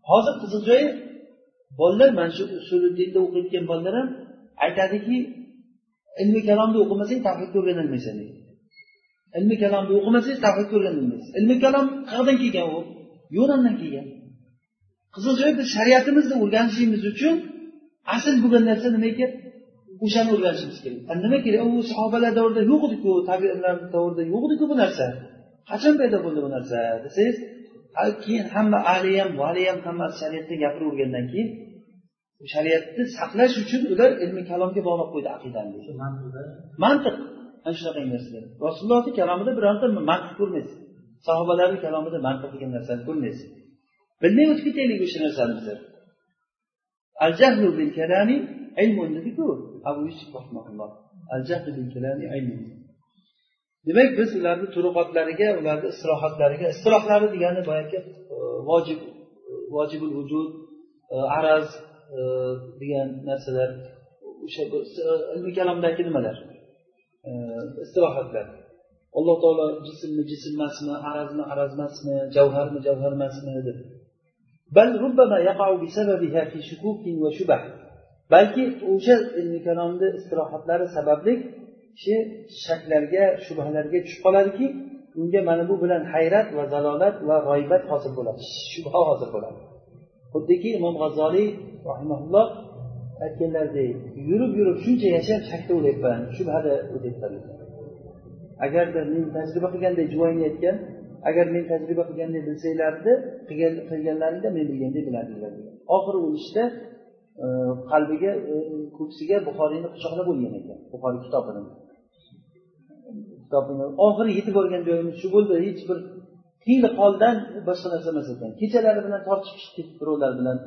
Hozir qiziq joyi bolalar mana shu usuluddinda o'qiyotgan bolalar ham aytadiki ilmi kalomni o'qimasang tavhidni o'rganolmaysan deydi. Ilmi kalomni o'qimasangiz tavhidni o'rganolmaysiz ilmi kalom qayerdan kelgan u? Yunondan kelgan. Qiziq joyi biz shariatimizni o'rganishimiz uchun asl bo'lgan narsa nima ekan o'shani o'rganishimiz kerak. Nima kerak? U sahobalar davrida yo'q ediku tabiinlar davrida yo'q ediku bu narsa? Qachon paydo bo'ldi bu narsa desangiz keyin hamma ahli ham vali ham hammasi shariatni gapiravergandan keyin shariatni saqlash uchun ular ilmi kalomga bog'lab qo'ydi aqidani. Mantiq. Ana shunaqa narsalar. Rasulullohni kalomida birorta mantiq ko'rmaysiz. Sahobalarni kalomida mantiq degan narsani ko'rmaysiz. Bilmay o'tib ketaylik o'sha narsani biz al jahlu bil kalami ilmun dediku abu yusuf rahmaulloh al jahlu bil demak biz ularni turuqotlariga ularni istirohatlariga istirohlari degani boyagi e, vojib e, vojibul vujud e, araz degan narsalar o'sha ilmiy kalomdagi nimalar? Istirohatlar. Alloh taolo jismni jism emasmi arazmi araz emasmi javharmi javhar emasmi deb balki o'sha ilmi kalomni istirohatlari sababli kishi shaklarga shubhalarga tushib qoladiki unga mana bu bilan hayrat va zalolat va g'oybat hosil bo'ladi. Shubha hosil bo'ladi. Xuddiki imom g'azzoliy rahimaulloh aytganlaridek yurib yurib shuncha yashab shakda o'layapman shubhada o'tyapman agarda men tajriba qilganday juvoyni aytgan agar men tajriba qilganday bilsanglardi qilganlaringda men bilganday bilardinglar degan oxiri o'lishda Э, qalbiga e, ko'ksiga buxoriyni quchoqlab o'lgan ekan. Buxoriy kitobini. Kitobini oxiri yetib borgan joyimiz shu bo'ldi. Hech bir tiyli qoldan boshqa narsa emas ekan. Kechalari bilan tortishib chiqdik birovlar bilan.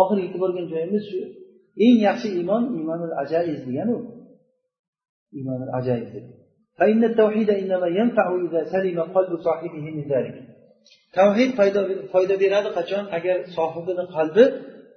Oxiri yetib borgan joyimiz shu eng yaxshi iymon iymonul ajayiz deganu. Iymonul ajayiz tavhid foyda beradi qachon? Agar sohibini qalbi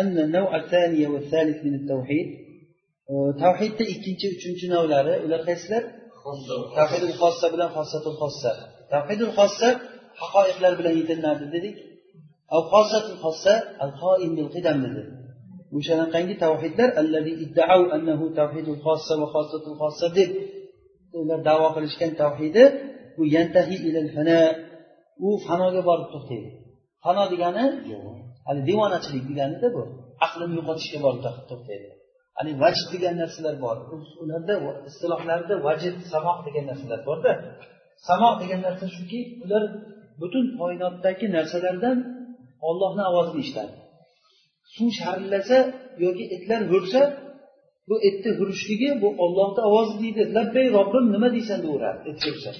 أن النوع الثاني والثالث من التوحيد tavhidda ikkinchi uchinchi navlari ular qaysilar tavhidul xossa bilan xossatul xossa tavhidul xossa haqoiqlar bilan yetiladi dedik al xossatul xossa al qoim bil qidam dedi o'shanaqangi tavhidlar allazi iddau annahu tavhidul xossa va xossatul xossa deb ular davo qilishgan tavhidi bu yantahi ilal fana u fanoga borib to'xtaydi fano degani hali devonachilik deganida bu aqlini yo'qotishga borib to'xtaydi. Haligi vajd degan narsalar bor ularda istilohlarida vajd samoq degan narsalar borda. Samoq degan narsa shuki ular butun koinotdagi narsalardan ollohni ovozini eshitadi. Suv sharillasa yoki itlar hursa bu itni hurishligi bu ollohni ovozi deydi. Labbay robbim nima deysan deyaveradi it hursa.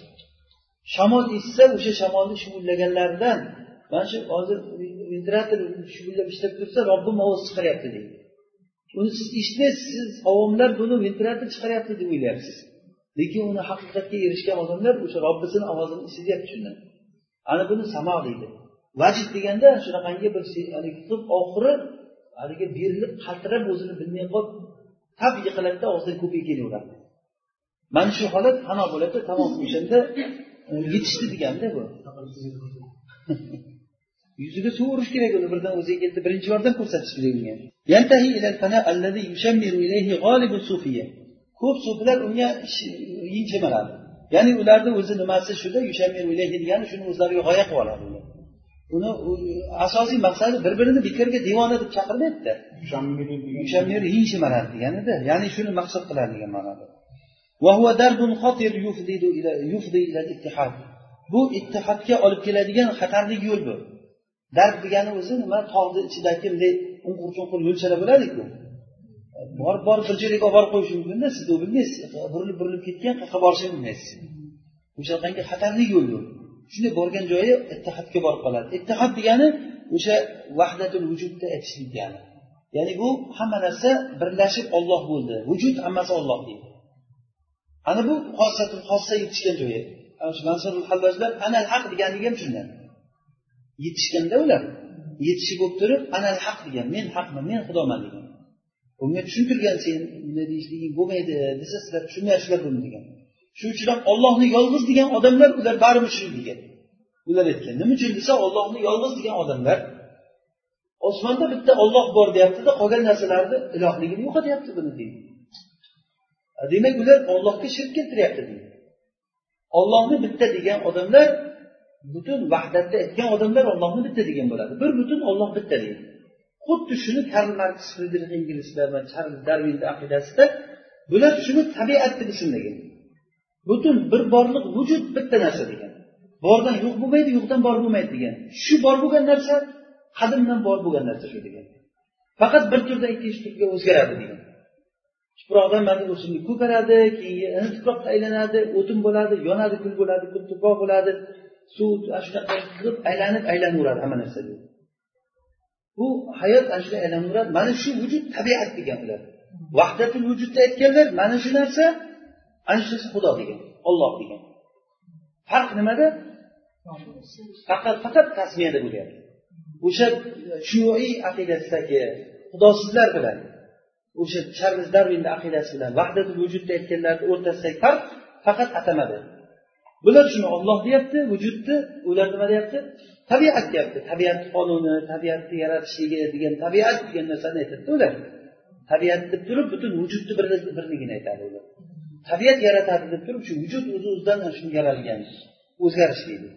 Shamol essa o'sha shamolni shuvullaganlaridan mana shu hozir ventilyator shuvullab ishlab tursa robbim ovoz chiqaryapti deydi. Uni siz eshitmaysiz siz avomlar buni ventilyator chiqaryapti deb o'ylayapsiz. Lekin uni haqiqatga erishgan odamlar o'sha robbisini ovozini eshityapti shundan. Ana buni samo deydi. Vajid deganda shunaqangi bir oxiri haligi berilib qaltirab o'zini bilmay qolib tap yiqiladida og'zidan ko'pik kelaveradi. Mana shu holat fano bo'ladi tamom o'shanda yetishdi deganda bu yuziga suv urish kerak uni birdan o'ziga keldi birinchi yordam ko'rsatish kerak ko'p sufilar unga yinchimaladi ya'ni ularni o'zi nimasi shuda degani shuni o'zlariga g'oya qilib oladi uni asosiy maqsadi bir birini bekorga devona deb chaqirmaydida yinchimaladi deganida ya'ni shuni maqsad qiladi degan ma'noda. Bu ittihodga olib keladigan xatarli yo'l bu dard degani o'zi nima? Tog'ni ichidagi bunday unqur chunqur yo'lchalar bo'ladiku borib borib bir joyga olib borib qo'yishi mumkinda siz u bilmaysiz. Burilib burilib ketgan qayerqa borishini bilmaysiz. O'shanaqangi xatarli yo'l bu shunday borgan joyi ittihodga borib qoladi. Ittihod degani o'sha vahdatul vujudni aytishlik degani. Ya'ni bu hamma narsa birlashib olloh bo'ldi. Vujud hammasi olloh deydi. Ana bu xossatul xossa yetishgan joyi. Mansurul hallojlar anal haq deganligi ham shundan. Yetishganda ular. Yetishib bo'lib turib anal haq degan men haqman men xudoman degan. Unga tushuntirgan sen bunday deyishliging bo'lmaydi desa sizlar tushunmayapsizlar buni degan. Shuning uchun ham ollohni yolg'iz degan odamlar ular bari mushrik degan. Ular aytgan nima uchun? desa ollohni yolg'iz degan odamlar osmonda bitta olloh bor deyaptida qolgan narsalarni ilohligini yo'qotyapti buni deydi demak ular ollohga shirk keltiryapti deydi ollohni bitta degan odamlar butun vahdatda aytgan odamlar ollohni bitta degan bo'ladi. Bir butun olloh bitta deydi. Xuddi shuni karl marks fridrix inglizlar va charlz darvinni aqidasida bular shuni tabiat deb ismlagan butun bir borliq vujud bitta narsa degan. Bordan yo'q bo'lmaydi yo'qdan bor bo'lmaydi degan. Shu bor bo'lgan narsa qadimdan bor bo'lgan narsa shu degan. Faqat bir turdan ikkinchi turga o'zgaradi degan. Tuproqdan mana o'simlik ko'karadi keyin tuproqqa aylanadi o'tin bo'ladi yonadi kul bo'ladi kul tuproq bo'ladi. Suv shunaqa qilib aylanib aylanaveradi hamma narsa bu hayot ana shunday aylanaveradi. Mana shu vujud tabiat degan ular vahdatul vujudda aytganlar mana shu narsa ana shu narsa xudo degan olloh degan. Farq nimada? Faqat faqat tasmiyada bo'lyapti. O'sha shuiy aqidasidagi xudosizlar bilan o'sha charlz darvinni aqidasi bilan vahdatul vujudda aytganlarni o'rtasidagi farq faqat atamada. bular shuni olloh deyapti vujudni ular nima deyapti tabiat deyapti tabiat qonuni tabiatni yaratishligi degan tabiat degan narsani aytadida ular tabiat deb turib butun vujudni birligini aytadi ular tabiat yaratadi deb turib shu vujud o'zi o'zidan shunga yaralgan o'zgarish deydi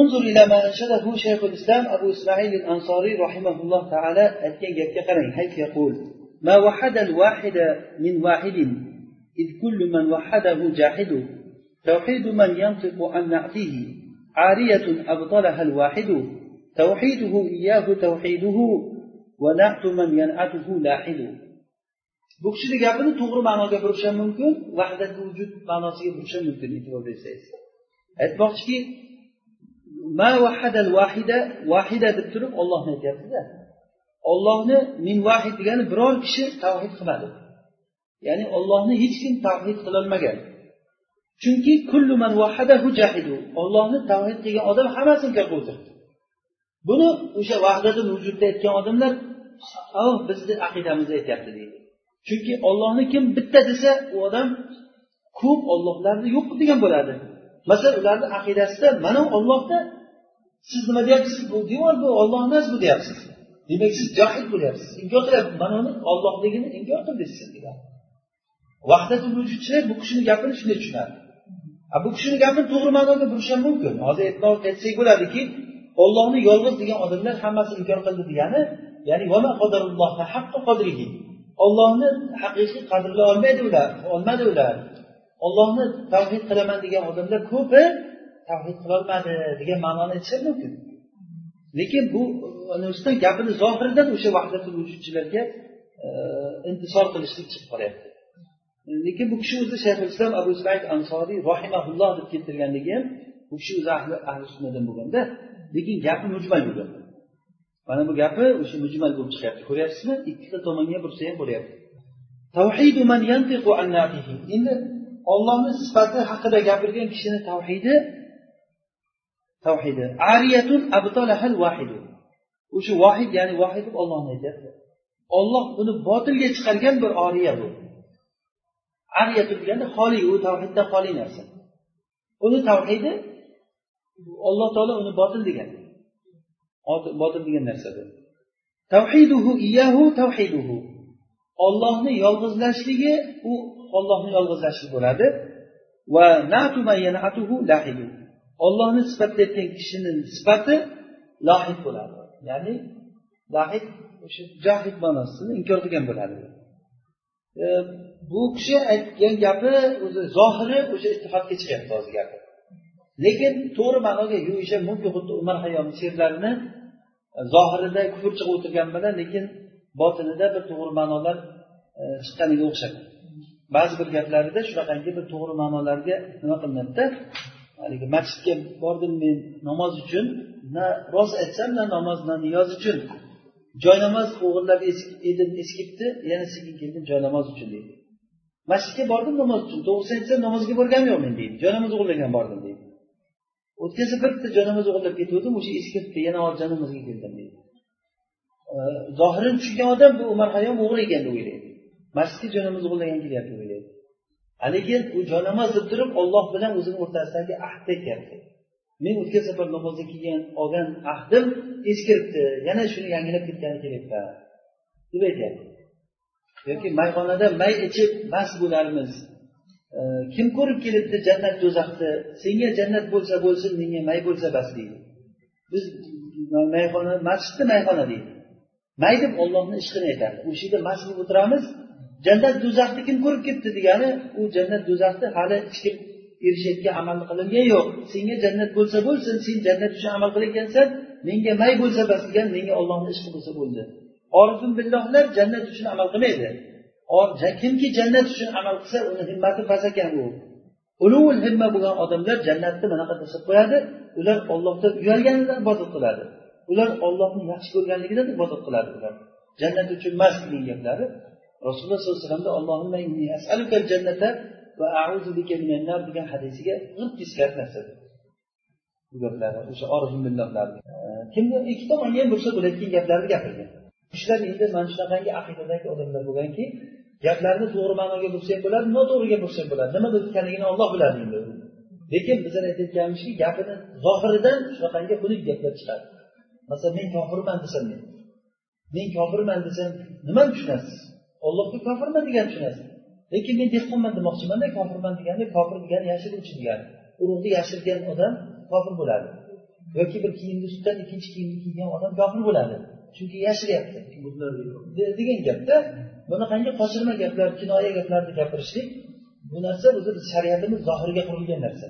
انظر إلى ما أنشده شيخ الإسلام أبو إسماعيل الأنصاري رحمه الله تعالى أتكن يبكي حيث يقول ما وحد الواحد من واحد إذ كل من وحده جاحد توحيد من ينطق عن نعته عارية أبطلها الواحد توحيده إياه توحيده ونعت من ينعته لاحد bu kishini gapini to'g'ri ma'noga burish ham mumkin vahdat vujud ma'nosiga burish ham mumkin e'tibor bersangiz aytmoqchiki ma vahadal vahida vahida deb turib ollohni aytyaptida ollohni min vahid degani biror kishi tavhid qilmadi ya'ni ollohni hech kim tavhid qilolmagan chunki kullu man ollohni tavhid qilgan odam hammasini inkor qilib buni o'sha vahdatul vujudda aytgan odamlar bizni aqidamizni aytyapti deydi. Chunki ollohni kim bitta desa u odam ko'p ollohlarni yo'q degan bo'ladi. Masalan ularni aqidasida mana ollohda siz nima deyapsiz? Bu devor bu olloh emas bu deyapsiz. Demak siz johid bo'lyapsiz. Inkor qilyapsiz. Mana uni ollohligini inkor qildingiz siz degan. Vahdatul vujudchilar bu kishini gapini shunday tushunadi bu kishini gapini to'g'ri ma'noda burish ham mumkin. Hozir e'tibor etsak bo'ladiki ollohni yolg'iz degan odamlar hammasi inkor qildi degani ya'ni ollohni haqiqiy qadrlay olmaydi ular olmadi ular. Ollohni tavhid qilaman degan odamlar ko'pi tavhid qilolmadi degan ma'noni aytishim mumkin. Lekin bu ustidan gapini zohiridan o'sha vahdatul vujudchilarga e, intisor qilishlik chiqib qolyapti. Lekin bu kishi o'zi shayxul islom abu said ansoriy rohimaulloh deb keltirganligi ham bu kishi o'zi ahli ahli sunnadan bo'lganda lekin gapi mujmal bo'lgan mana bu gapi o'sha mujmal bo'lib chiqyapti. Ko'ryapsizmi? Ikkita tomonga bursa ham bo'lyapti. Endi ollohni sifati haqida gapirgan kishini tavhidi tavhidi ariyatun abtalahal vahidu o'sha vohid ya'ni vohid deb ollohni aytyapti. Olloh uni botilga chiqargan bir oriya bu. Ariyatu deganda xoli u tavhiddan xoli narsa. Uni tavhidi alloh taolo uni botil degan. Botil degan narsa bu tavhiduhu iyahu tavhiduhu. Ollohni yolg'izlashligi u ollohni yolg'izlashlik bo'ladi. Va ollohni sifatlayotgan kishini sifati lohid bo'ladi. Ya'ni lahid o'sha jahid ma'nosini inkor qilgan bo'ladi. Bu kishi aytgan gapi o'zi zohiri o'sha ittifoqga chiqyapti hozir gapi. Lekin to'g'ri ma'noga yuvishi mumkin xuddi umar hayomni she'rlarini e, zohirida kufr chiqib o'tirgani bilan lekin botinida bir to'g'ri ma'nolar e, chiqqaniga o'xshaydi. Ba'zi bir gaplarida shunaqangi bir to'g'ri ma'nolarga nima qilinadida haligi masjidga bordim men namoz uchun na rost aytsam na namoz na niyoz uchun. Joynamoz o'g'irlab edim eskibdi yana sekin keldim joynamoz uchun deydi. Masjidga bordim namoz uchun. To'g'risini aytsam namozga borganim yo'q men deydi. Joynamoz o'g'irlagan bordim deydi. O'tkazib bitta joynamoz o'g'irlab ketgandim o'sha eskibdi yana hozir joynamozga keldim deydi. Zohirini tushungan odam bu umar hayom o'g'ri ekan deb o'ylaydi. Masjidga joynamoz o'g'irlagan kelyapti deb o'ylaydi. Lekin u joynamoz deb turib olloh bilan o'zini o'rtasidagi ahdga aytyapti men o'tgan safar namozdan kelgan olgan ahdim eskiribdi. Yana shuni yangilab ketgani kerakda. Deb aytyapti? Yoki mayxonada may ichib mast bo'larmiz. Kim ko'rib kelibdi jannat do'zaxni senga jannat bo'lsa bo'lsin menga may bo'lsa bas deydi. Biz mayxona masjidni mayxona deydi. May deb ollohni ishqini aytadi o'sha yerda mast bo'lib o'tiramiz. Jannat do'zaxni kim ko'rib kelibdi degani u jannat do'zaxni hali hech kim erishayotgan amalni qilingan yo'q. Senga jannat bo'lsa bo'lsin sen jannat uchun amal qilayotgansan menga may bo'lsa bas degan menga ollohni ishqi bo'lsa bo'ldi. Orifin billohlar jannat uchun amal qilmaydi. Kimki jannat uchun amal qilsa uni himmati past ekan u. Ulul himma bo'lgan odamlar jannatni bunaqa tashlab qo'yadi ular ollohdan uyalganidan ibodat qiladi. Ular ollohni yaxshi ko'rganligidan ibodat qiladi ular. Jannat uchun emas degan gaplari rasululloh sollallohu alayhi vasallamda va auzu bika degan hadisiga g'irt teskari narsa bu. Gaplari o'sha orifillohlarni kimni ikki tomonga ham bo'lsa bo'layotgan gaplarni gapirgan kishilar endi mana shunaqangi aqidadagi odamlar bo'lganki gaplarni to'g'ri ma'noga bursa ham bo'ladi noto'g'riga bursa ham bo'ladi. Nima o'tganligini olloh biladi endi. Lekin bizlar aytayotganimizki gapini zohiridan shunaqangi xunuk gaplar chiqadi. Masalan men kofirman desam men. Kofirman desam nimani tushunasiz? Ollohga kofirman degani tushunasiz. Lekin men dehqonman demoqchimanda kofirman degani kofir degani yashiruvchi degani. Urug'ni yashirgan odam kofir bo'ladi. Yoki bir kiyimni ustidan ikkinchi kiyimni kiygan odam kofir bo'ladi. Chunki yashiryapti. Degan gapda bunaqangi qochirma gaplar kinoya gaplarni gapirishlik bu narsa o'zi shariatimiz zohiriga qurilgan narsa.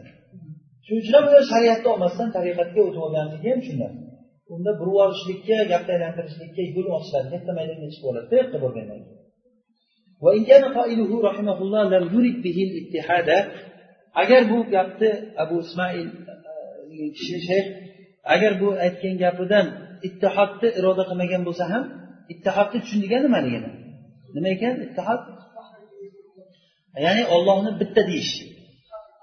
Shuning uchun ham ular shariatni olmasdan tariqatga o'tib olganligi ham shundan. Unda burib olishlikka gapni aylantirishlikka yo'l ochishadi katta maydonga chiqib oladi bu yoqqa borgandan keyin agar bu gapni abu ismoil kishi shayx agar bu aytgan gapidan ittihodni iroda qilmagan bo'lsa ham ittihodni tushundigan nimaligini nima ekan ittihod ya'ni ollohni bitta deyish.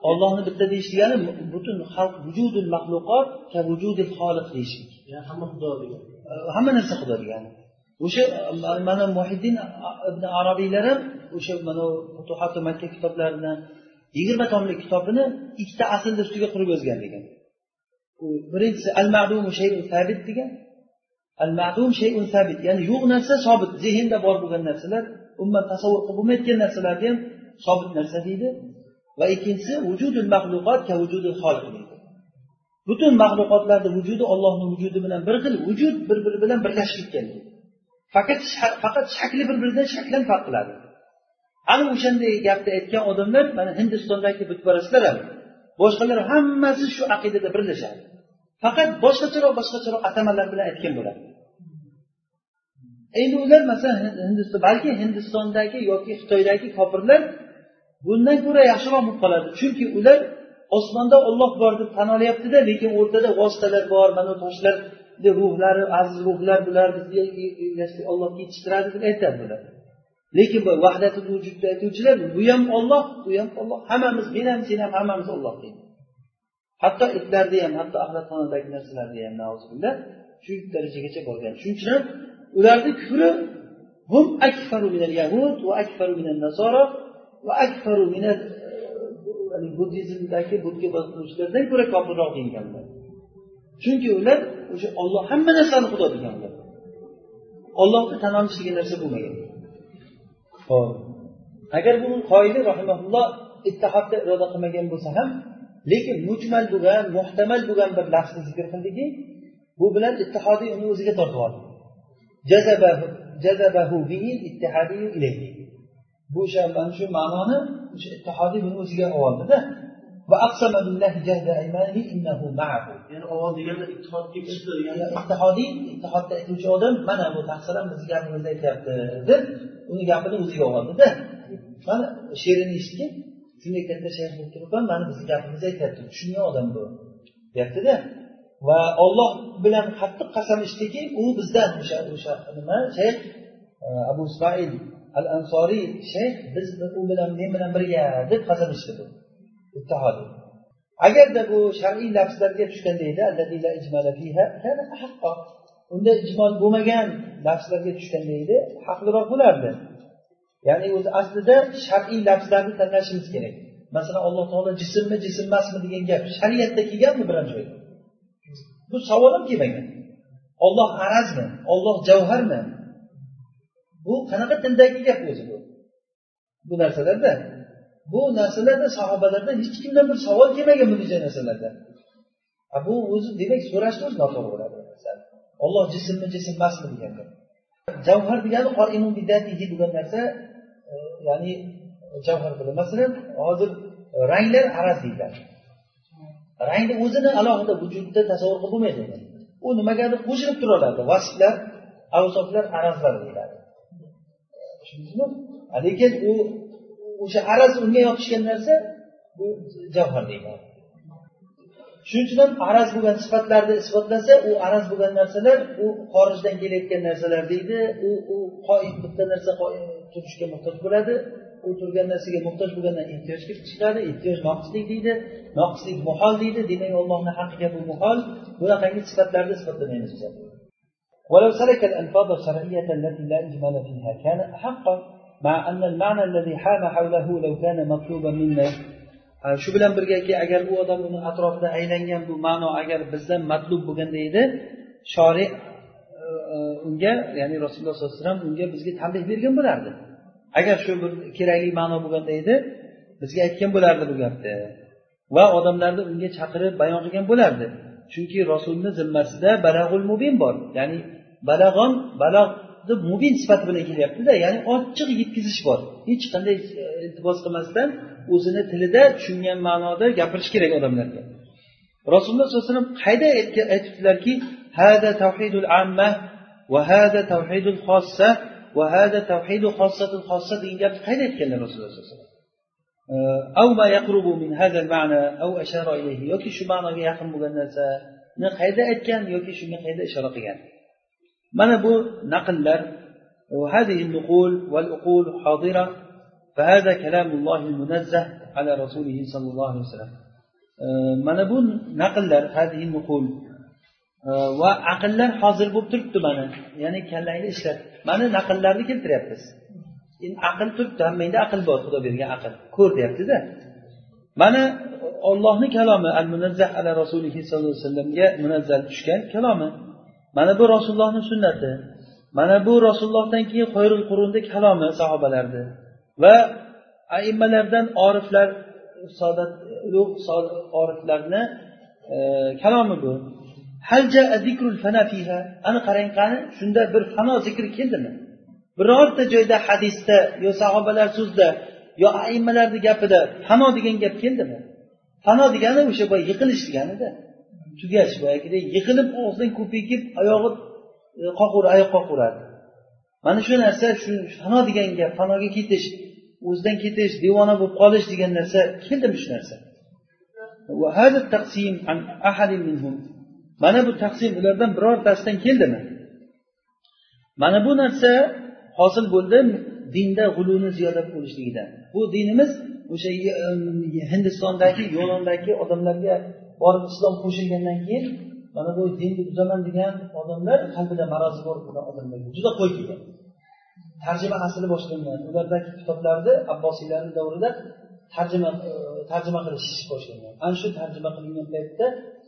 Ollohni bitta deyish degani butun xalq vujudul maxluqot ka vujudil xoliq deyishlik hamma xudo degani. Hamma narsa xudo degani o'sha mana muhiddin ibn arabiylar ham o'sha mana futuhati makka kitoblaridan yigirma tomlik kitobini ikkita aslni ustiga qurib yozgan degan. Birinchisi al ma'dum shayun sabit degan. Al ma'dum shayun sabit ya'ni yo'q narsa sobit zehnda bor bo'lgan narsalar umuman tasavvur qilib bo'lmayotgan narsalarni ham sobit narsa deydi. Va ikkinchisi vujudul mahluqot ka vujudul xoliq deydi. Butun maxluqotlarni vujudi ollohni vujudi bilan bir xil vujud bir biri bilan birlashib ketgan faqat faqat shakli bir biridan shaklan farq qiladi. Ana o'shanday gapni aytgan odamlar mana hindistondagi butparastlar ham boshqalar hammasi shu aqidada birlashadi. Faqat boshqacharoq boshqacharoq atamalar bilan aytgan bo'ladi. Endi ular masalan hindiston balki hindistondagi yoki xitoydagi kofirlar bundan ko'ra yaxshiroq bo'lib qoladi. Chunki ular osmonda olloh bor deb tan olyaptida lekin o'rtada vositalar bor mana toshlar ruhlari aziz ruhlar bular bizni e, e, olloh yetishtiradi deb aytadi bular. Lekin bu vahdati vujudni aytuvchilar bu ham olloh bu ham olloh hammamiz men ham sen ham hammamiz olloh deydi. Hatto itlarni ham hatto axlatxonadagi narsalarni ham shu darajagacha borgan. Shuning uchun ham ularni kufri hum akfaru minal yahud va akfaru minal nasoro va akfaru minal e, buddizmdagi budga boquvchilardan ko'ra kofirroq deganlar chunki ular o'sha olloh hamma narsani xudo deganlar ollohni tan olish degan narsa bo'lmagan. Hop agar buni qoida rahimaulloh ittihodni iroda qilmagan bo'lsa ham lekin mujmal bo'lgan muhtamal bo'lgan bir lafzni zikr qildiki bu bilan ittihodiy uni o'ziga tortib oldi. Bu o'sha mana shu ma'noni o'sha ittihodiy buni o'ziga oldida. Ya'ni avval deganda ittihodga kirdi ittihodiy ittihodda aytuvchi odam mana bu taqsir ham bizni gapimizni aytyapti deb uni gapini o'ziga oldida. Mana she'rini eshitgan shunday katta shayx bo'lib turib ham mana bizni gapimizni aytyapti tushungan odam bu. Deyaptida. Va olloh bilan qattiq qasam ichdiki u bizdan o'sha o'sha nima? Shayx e, abu ismoil al ansoriy shayx biz u bilan men bilan birga deb qasam ichdi agarda bu shar'iy lafzlarga tushganda edi unda ijmol bo'lmagan lafzlarga tushganda edi haqliroq bo'lardi. Ya'ni o'zi aslida shar'iy lafzlarni tanlashimiz kerak. Masalan alloh taolo jismmi jism emasmi degan gap shariatda kelganmi biron joyda? Bu savol ham kelmagan olloh arazmi? Olloh javharmi bu qanaqa tildagi gap o'zi bu? Bu narsalarda bu narsalarda sahobalardan hech kimdan bir savol kelmagan bunday narsalarda. Bu o'zi demak so'rashni o'zi noto'g'ri bo'ladi. Olloh jismmi jism emasmi deganda javhar degani degan narsa e, ya'ni javhar bilan masalan hozir ranglar araz deyiladi. Rangni o'zini alohida vujudda tasavvur qilib bo'lmaydi. U nimagadir qo'shilib turaveradi vasflar avsoflar arazlar deyiladi. Tushundingizmi? Lekin u o'sha araz unga yopishgan narsa bu javhar deyiladi shuning uchun ham araz bo'lgan sifatlarni isbotlasa u araz bo'lgan narsalar u xorijdan kelayotgan narsalar deydi u u qoim bitta narsa turishga muhtoj bo'ladi u turgan narsaga muhtoj bo'lgandan ehtiyoj kelib chiqadi ehtiyoj noqislik deydi noqislik muhol deydi demak ollohni haqqiga bu muhol bunaqangi sifatlarni isbotlamaymiz biz ولو سلك الألفاظ الشرعية التي لا إجمال فيها كان أحقا مع أن المعنى الذي حام حوله لو كان مطلوبا منا shu bilan birgaki agar u odam uni atrofida aylangan bu ma'no agar bizdan matlub bo'lganda edi shori unga ya'ni rasululloh sollallohu alayhi vasallam unga bizga tanbeh bergan bo'lardi agar shu bir kerakli ma'no bo'lganda edi bizga aytgan bo'lardi bu gapni va odamlarni unga chaqirib bayon qilgan bo'lardi chunki rasulni zimmasida balag'ul mubin bor ya'ni balag'on balog'ni mubin sifati bilan kelyaptida ya'ni ochiq yetkazish bor. Hech qanday e, iltibos qilmasdan o'zini tilida tushungan ma'noda gapirish kerak odamlarga. Rasululloh sollallohu alayhi vasallam qayda aytibdilarki hada tavhidul amma va hada tavhidul xossa va hada tavhidu xossatul xossa degan gapni qayda aytganlar rasululloh sollallohu alayhi vasallam? E, av ma yaqrubu min hada ma'na av ashara ilayhi. Yoki shu ma'noga yaqin bo'lgan narsani qayda aytgan yoki shunga qayda ishora qilgan? mana bu naqllar وهذه النقول والعقول حاضرة فهذا كلام الله المنزه على رسوله صلى الله عليه وسلم mana bu naqllar هذه النقول va aqllar hozir bo'lib turibdi mana ya'ni kallangni ishlat mana naqllarni keltiryapmiz endi aql turibdi hammangda aql bor xudo bergan aql ko'r deyaptida mana ollohni kalomi al munazzah ala rasulihi sollallohu alayhi vasallamga munazzal tushgan kalomi Mana bu rasulullohni sunnati. Mana bu rasulullohdan keyin xoyrul qurunni kalomi sahobalarni va aimmalardan oriflar sodat ulug' oriflarni e, kalomi bu. Ana qarang qani? Shunda bir fano zikr keldimi? Birorta joyda hadisda yo sahobalar so'zida yo aimmalarni gapida fano degan gap keldimi? Fano degani o'sha boya yiqilish deganida. Tugash boyagiday yiqilib og'zidan ko'payib oyog'i e, qoqur oyoq qoquradi. Mana shu narsa shu fano degan gap fanoga ketish o'zidan ketish devona bo'lib qolish degan narsa keldimi shu narsa. Mana bu taqsim ulardan birortasidan keldimi? Mana bu narsa hosil bo'ldi dinda g'uluni ziyoda bo'lishligidan. Bu dinimiz o'sha e, hindistondagi yo'londagi odamlarga borib islom qo'shilgandan keyin mana bu dinni buzaman degan odamlar qalbida marozi bor bo'lgan odamlarga juda qo'y kelgan. Tarjima asli boshlangan ulardagi kitoblarni abbosiylarni davrida tarjima e, tarjima qilish boshlangan. Ana shu tarjima qilingan paytda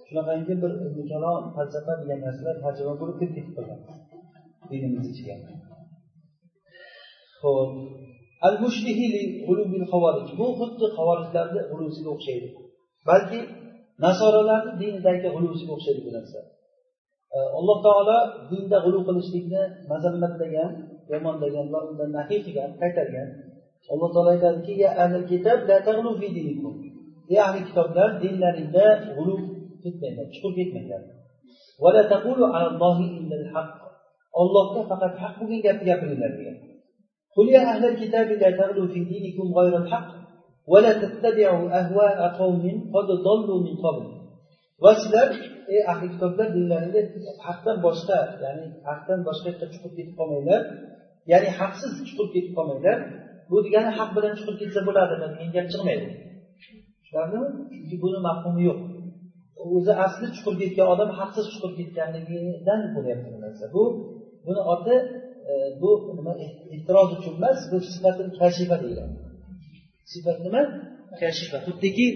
shunaqangi bir kalom falsafa degan narsalar tarjima bo'lib kirib ketib qolgan dinimiz ichiga ho'p al bu xuddi havorijlarni g'ulusiga o'xshaydi. Balki nasoralarni dinidagi g'ulusiga o'xshaydi bu narsa alloh taolo dinda g'ulu qilishlikni mazammatlagan yomonlagan va undan nahiy qilgan qaytargan alloh taolo aytadiki ey ahli kitoblar dinlaringda g'ulu ketmanglar chuqur ketmanglar ollohga faqat haq bo'lgan gapni gapiringlar degan قل يا أهل الكتاب لا تغلوا في دينكم غير الحق ولا تتبعوا أهواء قوم قد ضلوا من قبل وسلر ey ahli kitoblar dinlaringda haqdan boshqa ya'ni haqdan boshqa yoqqa chuqur ketib qolmanglar ya'ni haqsiz chuqur ketib qolmanglar bu degani haq bilan chuqur ketsa bo'ladimi degan gap chiqmaydi tushunarlimi chunki buni mafhumi yo'q o'zi asli chuqur ketgan odam haqsiz chuqur ketganligidan bo'lyapti bu narsa bu buni oti e, bu nima ehtiroz uchun emas bu sifatil kashifa deyiladi sifat nima? Kashifa xuddiki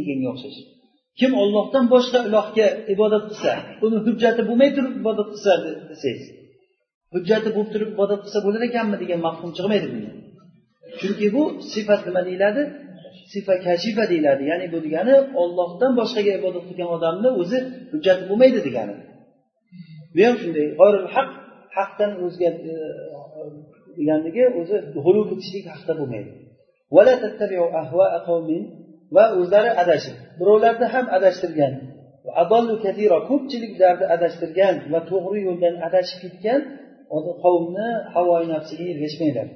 deganga o'xshash kim ollohdan boshqa ilohga ibodat qilsa uni hujjati bo'lmay turib ibodat qilsa desangiz hujjati bo'lib turib ibodat qilsa bo'lar ekanmi degan mafhum chiqmaydi bundan chunki bu sifat nima deyiladi? Sifa kashifa deyiladi. Ya'ni bu degani ollohdan boshqaga ibodat qilgan odamni o'zi hujjati bo'lmaydi degani. Bu ham shunday. Haq haqdan o'zga e, deganligi o'zi g'ulu ketishlik haqda bo'lmaydi va o'zlari adashib birovlarni ham adashtirgan ko'pchiliklarni adashtirgan va to'g'ri yo'ldan adashib ketgan qavmni havoyi nafsiga ergashmanglar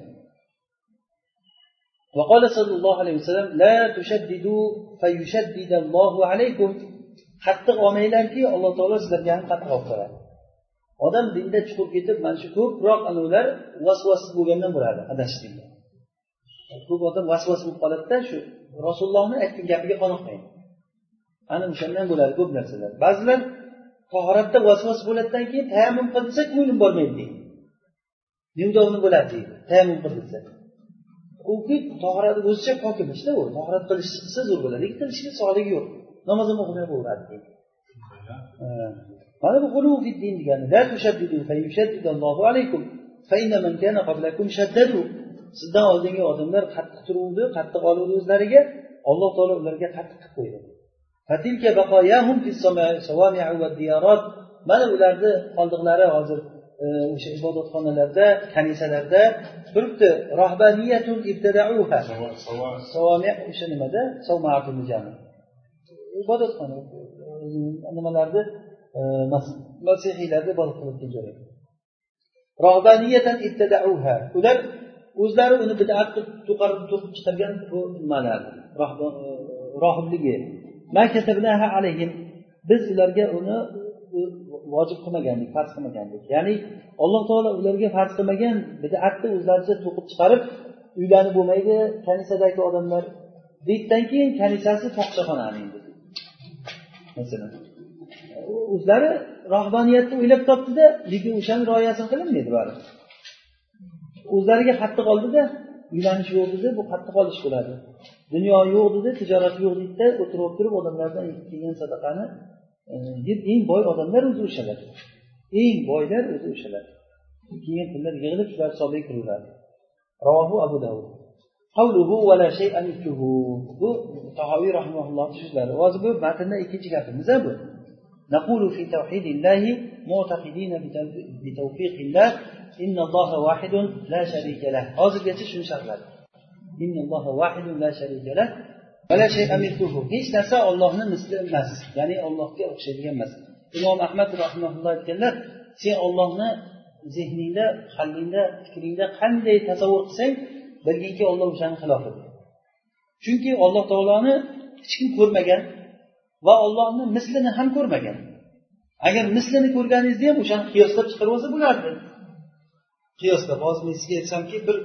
وقال صلى الله عليه وسلم لا تشددوا فيشدد الله عليكم qattiq olmanglarki alloh taolo sizlarga ham qattiq olib qo'yadi odam dinda chuqur ketib mana shu ko'proq anavilar vasvasiz bo'lgandan bo'ladi adashishlikda ko'p odam vasvas bo'lib qoladida shu rasulullohni aytgan gapiga qoniqmaydi. Ana o'shandan bo'ladi ko'p narsalar. Ba'zilar tahoratda vasvas bo'ladidan keyin tayammum qilsa ko'nglim bormaydi deydi. Nima bo'ladi deydi tayammum qilsa. Uki tahorat o'zicha pok emashda u. Tahorat qilsa zo'r bo'ladi lekin qilishga sog'ligi yo'q. Namoz ham o'qimay qo'yaveradi deydi mana bu g'ulu din degani la tushaddidu fayushaddidallohu alaykum فإن من كان قبلكم شددوا sizdan oldingi odamlar qattiq turuvdi qattiq oluvdi o'zlariga alloh taolo ularga qattiq qilib qo'ydi mana ularni qoldiqlari hozir e, o'sha ibodatxonalarda kanisalarda turibdi rohbaniyatun ibtadauha o'sha nimada ibodatxona nimalarni e, masihiylarni ibodat qilayotgan joy ular o'zlari uni bidat qilib to'qib chiqargan bu nimalar? Э, Rohibligi biz ularga uni vojib qilmagandik farz qilmagandik. Ya'ni alloh taolo ularga farz qilmagan bidatni o'zlaricha to'qib chiqarib uylanib bo'lmaydi kanisadagi odamlar. Deydidan keyin kanisasi fohishaxona masalan. O'zlari rohbaniyatni o'ylab topdida lekin o'shani rioyasini qilinmaydi baribir o'zlariga qattiq oldida uylanish yo'q dedi bu qattiq olish bo'ladi. Dunyo yo'q dedi tijorat yo'q deydida o'tirib turib odamlardan kelgan sadaqani e, deb eng boy odamlar o'zi o'shalar eng boylar o'zi o'shalar keyin pullar yig'ilib shular hisobiga kiraveradi ravohu abu davud qavluhu va shay'an bu tahoviy rahimaullohni so'zlari. Hozir bu matnda ikkinchi gapimiz bu. نقول في توحيد الله معتقدين بتوفيق الله إن الله واحد لا شريك له hozirgacha shuni sharhladi إن الله واحد لا شريك له hech narsa ollohni misli emas ya'ni ollohga o'xshaydigan emas imom ahmad rahimaulloh aytganlar sen ollohni zehningda qalbingda fikringda qanday tasavvur qilsang bilginki olloh o'shani xilofi chunki alloh taoloni hech kim ko'rmagan va ollohni mislini ham ko'rmagan. Agar mislini ko'rganingizda ham o'shani qiyoslab chiqarib olsa bo'lardi. Qiyoslab hozir men sizga aytsamki bir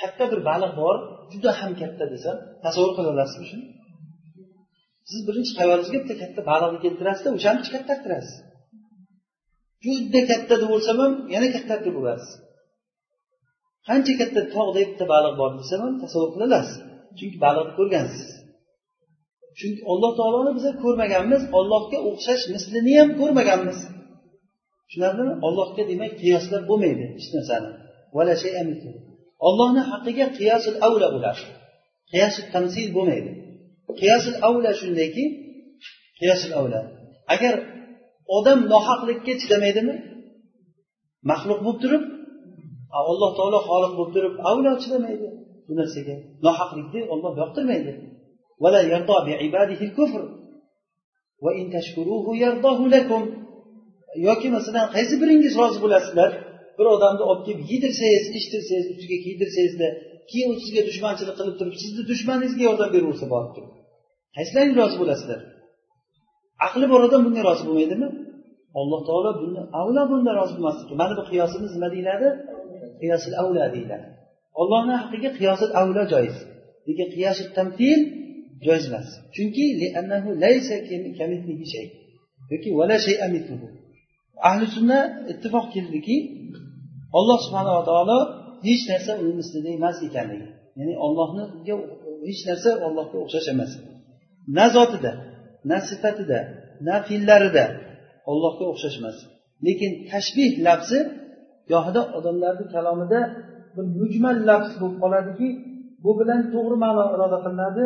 katta bir baliq bor juda ham katta desam tasavvur qila olasizmi shuni? Siz birinchi xayolingizga bitta katta baliqni keltirasizda o'shani katta qiltirasiz. Juda katta deb o'lsam ham yana kattartirib deb bo'lasiz qancha katta tog'dek bitta baliq bor desam ham tasavvur qila olasiz chunki baliqni ko'rgansiz. Chunki alloh taoloni biza ko'rmaganmiz ollohga o'xshash mislini ham ko'rmaganmiz. Tushunarlimi? Ollohga demak qiyoslab bo'lmaydi hech narsani. Ollohni haqqiga qiyosil avla bo'ladi qiyosil tamsil bo'lmaydi. Qiyosil avla shundayki qiyosil avla. Agar odam nohaqlikka chidamaydimi maxluq bo'lib turib alloh taolo xoliq bo'lib turib avlo chidamaydi bu narsaga. Nohaqlikni olloh yoqtirmaydi. Yoki masalan qaysi biringiz rozi bo'lasizlar? Bir odamni olib kelib yedirsangiz ichdirsangiz ustiga kiydirsangizda keyin u sizga dushmanchilik qilib turib sizni dushmaningizga yordam beraversa borib turib. Qaysilaring rozi bo'lasizlar? Aqli bor odam bunga rozi bo'lmaydimi? Alloh taolo buni avlo bundan rozi bo'lmasligi mana bu qiyosimiz nima deyiladi? Qiyosil avla deyiladi. Ollohni haqqiga qiyosil avlo joiz. Lekin qiyosil tamtil joiz emas chunki yoki ahli sunna ittifoq keldiki alloh subhanava taolo hech narsa uni mislida emas ekanligi. Ya'ni ollohniga hech narsa ollohga o'xshash emas. Na zotida na sifatida na fe'llarida ollohga o'xshash emas. Lekin tashbih lafzi gohida odamlarni kalomida bir mujmal lafz bo'lib qoladiki bu bilan to'g'ri ma'no iroda qilinadi.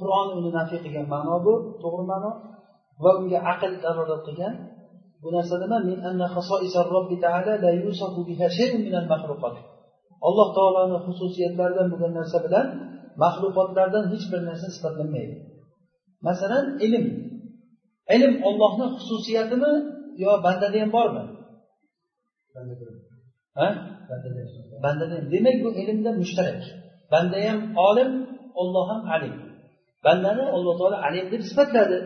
Qur'on uni nafiy qilgan ma'no bu to'g'ri ma'no. Va unga aql dalolat qilgan. Bu narsa nima? Alloh taoloni xususiyatlaridan bo'lgan narsa bilan maxluqotlardan hech bir narsa sifatlanmaydi masalan ilm. Ilm ollohni xususiyatimi yo bandada ham bormi? Bandada demak bu ilmda mushtarak banda ham olim olloh ham alim bandani alloh taolo alim deb sifatladi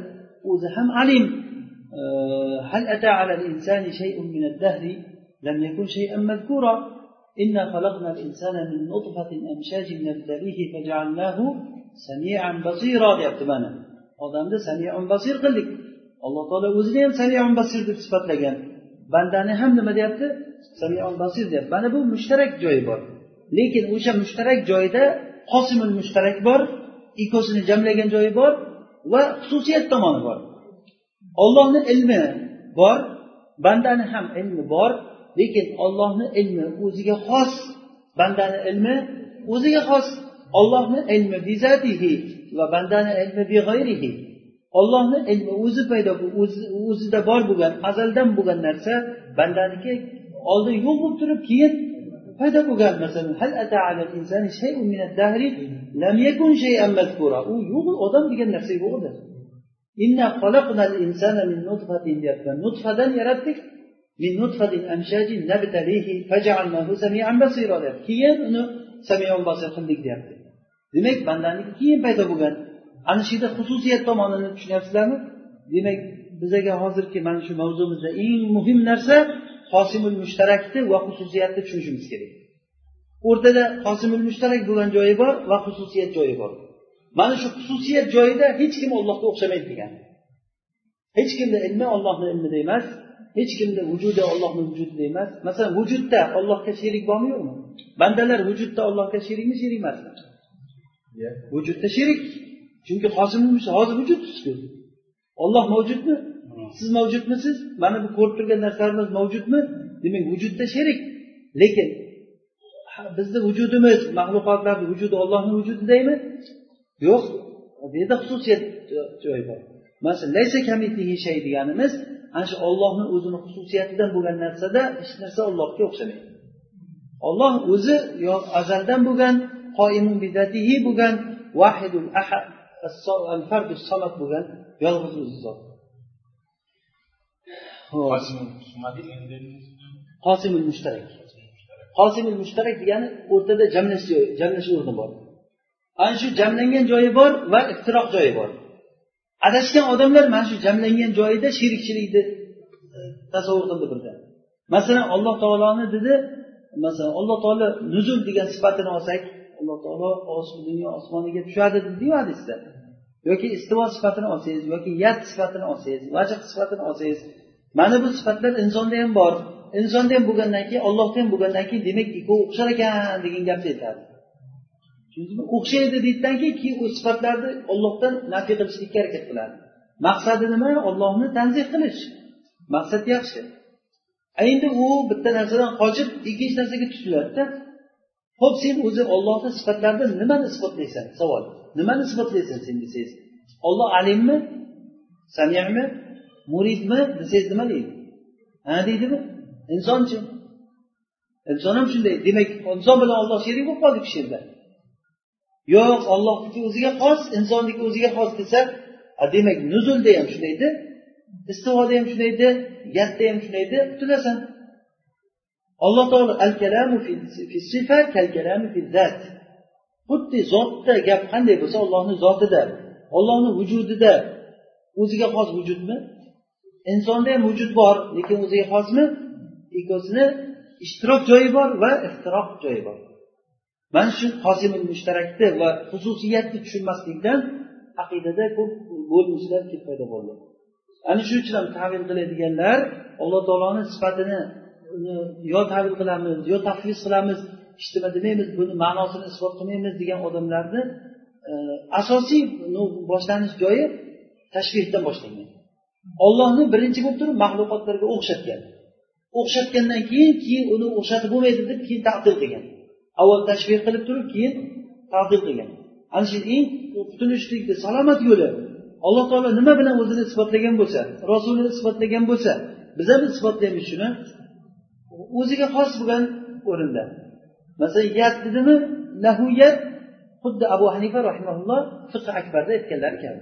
o'zi ham alim هل أتى على الإنسان شيء من الدهر لم يكن شيئا مذكورا إنا خلقنا الإنسان من نطفة أمشاج نبتليه فجعلناه سميعا بصيرا odamni samiun basir qildik alloh taolo o'zini ham samiun basir deb sifatlagan bandani ham nima deyapti samiun basir deyapti mana bu mushtarak joyi bor. Lekin o'sha mushtarak joyda qosimul mushtarak bor ikkosini jamlagan joyi bor va xususiyat tomoni bor. Ollohni ilmi bor bandani ham ilmi bor lekin ollohni ilmi o'ziga xos bandani ilmi o'ziga xos. Ollohni ilmi bizatihi va bandani ilmi big'ayrihi ollohni ilmi o'zi paydo o'zida bor bo'lgan azaldan bo'lgan narsa bandaniki oldin yo'q bo'lib turib keyin paydo bo'lgan masalan u yo'q odam degan narsa yo'q edi nutfadan yaratdik keyin uni samiyon basir qildik deyapti. Demak bandaniki keyin paydo bo'lgan. Ana shu yerda xususiyat tomonini tushunyapsizlarmi? Demak bizaga hozirgi mana shu mavzumizda eng muhim narsa hosimul mushtarakni va xususiyatni tushunishimiz kerak. O'rtada hosimul mushtarak bo'lgan joyi bor va xususiyat joyi bor. Mana shu xususiyat joyida hech kim ollohga o'xshamaydi degan. Hech kimni ilmi ollohni ilmida emas hech kimni vujudi ollohni vujudida emas masalan vujudda ollohga sherik bormi yo'qmi? Bandalar vujudda ollohga sherikmi sherik emasmi vujudda sherik. Chunki hozir vujudsizku olloh mavjudmi siz mavjudmisiz mana bu ko'rib turgan narsalarimiz mavjudmi? Demak vujudda sherik. Lekin bizni vujudimiz maxluqotlarni vujudi ollohni vujudidami yo'q. Bu yerda xususiyat joyi bor. Masalan shay deganimiz ana shu ollohni o'zini xususiyatidan bo'lgan narsada hech narsa ollohga o'xshamaydi. Olloh o'zi yo azaldan bo'lgan qoimun bidatihi bo'lgan vahidul ahad fardu samad bo'lgan yolg'iz o'zi zot. Qosimul mushtarak. Qosimul mushtarak degani o'rtada jamlash joyi jamlash o'rni bor. Ana shu jamlangan joyi bor va iftiroq joyi bor. Adashgan odamlar mana shu jamlangan joyida sherikchilikni e, tasavvur qildi birdan masalan alloh taoloni dedi masalan alloh taolo nuzul degan sifatini olsak alloh taolo dunyo osmoniga tushadi dediyu hadisda. Yoki istivo sifatini olsangiz yoki yad sifatini olsangiz vajh sifatini olsangiz mana bu sifatlar insonda ham bor. Insonda ham bo'lgandan keyin ollohda ham bo'lgandan keyin demak ikkovi o'xshar ekan degan gapni aytadi tushundingizmi o'xshaydi deydidan keyin keyin u sifatlarni ollohdan nafiy qilishlikka harakat qiladi. Maqsadi nima? Ollohni tanzih qilish. Maqsad yaxshi. Endi u bitta narsadan qochib ikkinchi narsaga tutiladida ho'p sen o'zi ollohni sifatlaridan nimani isbotlaysan savol. Nimani isbotlaysan sen desangiz? Olloh alimmi? Samiymi muridmi? Desangiz nima deydi? Ha deydimi? Insonchi. Inson ham shunday. Demak inson bilan olloh sherik bo'lib qoldi shu yerda. Yo'q ollohniki o'ziga xos insonniki o'ziga xos desa demak nuzulda ham shundaydi istivoda ham shundaydi edi ham shundaydi edi alloh taolo al kalamu fi sifa kal kalamu fi zat. Xuddi zotda gap qanday bo'lsa ollohni zotida ollohni vujudida o'ziga xos vujudmi? Insonda ham vujud bor lekin o'ziga xosmi ikkosini ishtirok joyi bor va ixtiroq joyi bor. Mana shu qosimul mushtarakni va xususiyatni tushunmaslikdan aqidada ko'p bo'linishlar paydo bo'ldi. Ana shuning uchun ham tavil qiladiganlar alloh taoloni sifatini yo tavil qilamiz yo tafviz qilamiz hech nima demaymiz buni ma'nosini isbot qilmaymiz degan odamlarni e, asosiy boshlanish joyi tashbehdan boshlangan. Ollohni birinchi bo'lib turib maxluqotlarga o'xshatgan. O'xshatgandan keyin keyin uni o'xshatib bo'lmaydi deb keyin taqdil qilgan avval tashbih qilib turib keyin taqdil qilgan ana shu eng qutulishlikni salomat yo'li. Alloh taolo nima bilan o'zini isbotlagan bo'lsa rasulini isbotlagan bo'lsa biz ham isbotlaymiz shuni. O'ziga xos bo'lgan o'rinda. Masalan yat dedimi? Nahuyat xuddi abu hanifa rahimaulloh fiqh akbarda aytganlari kabi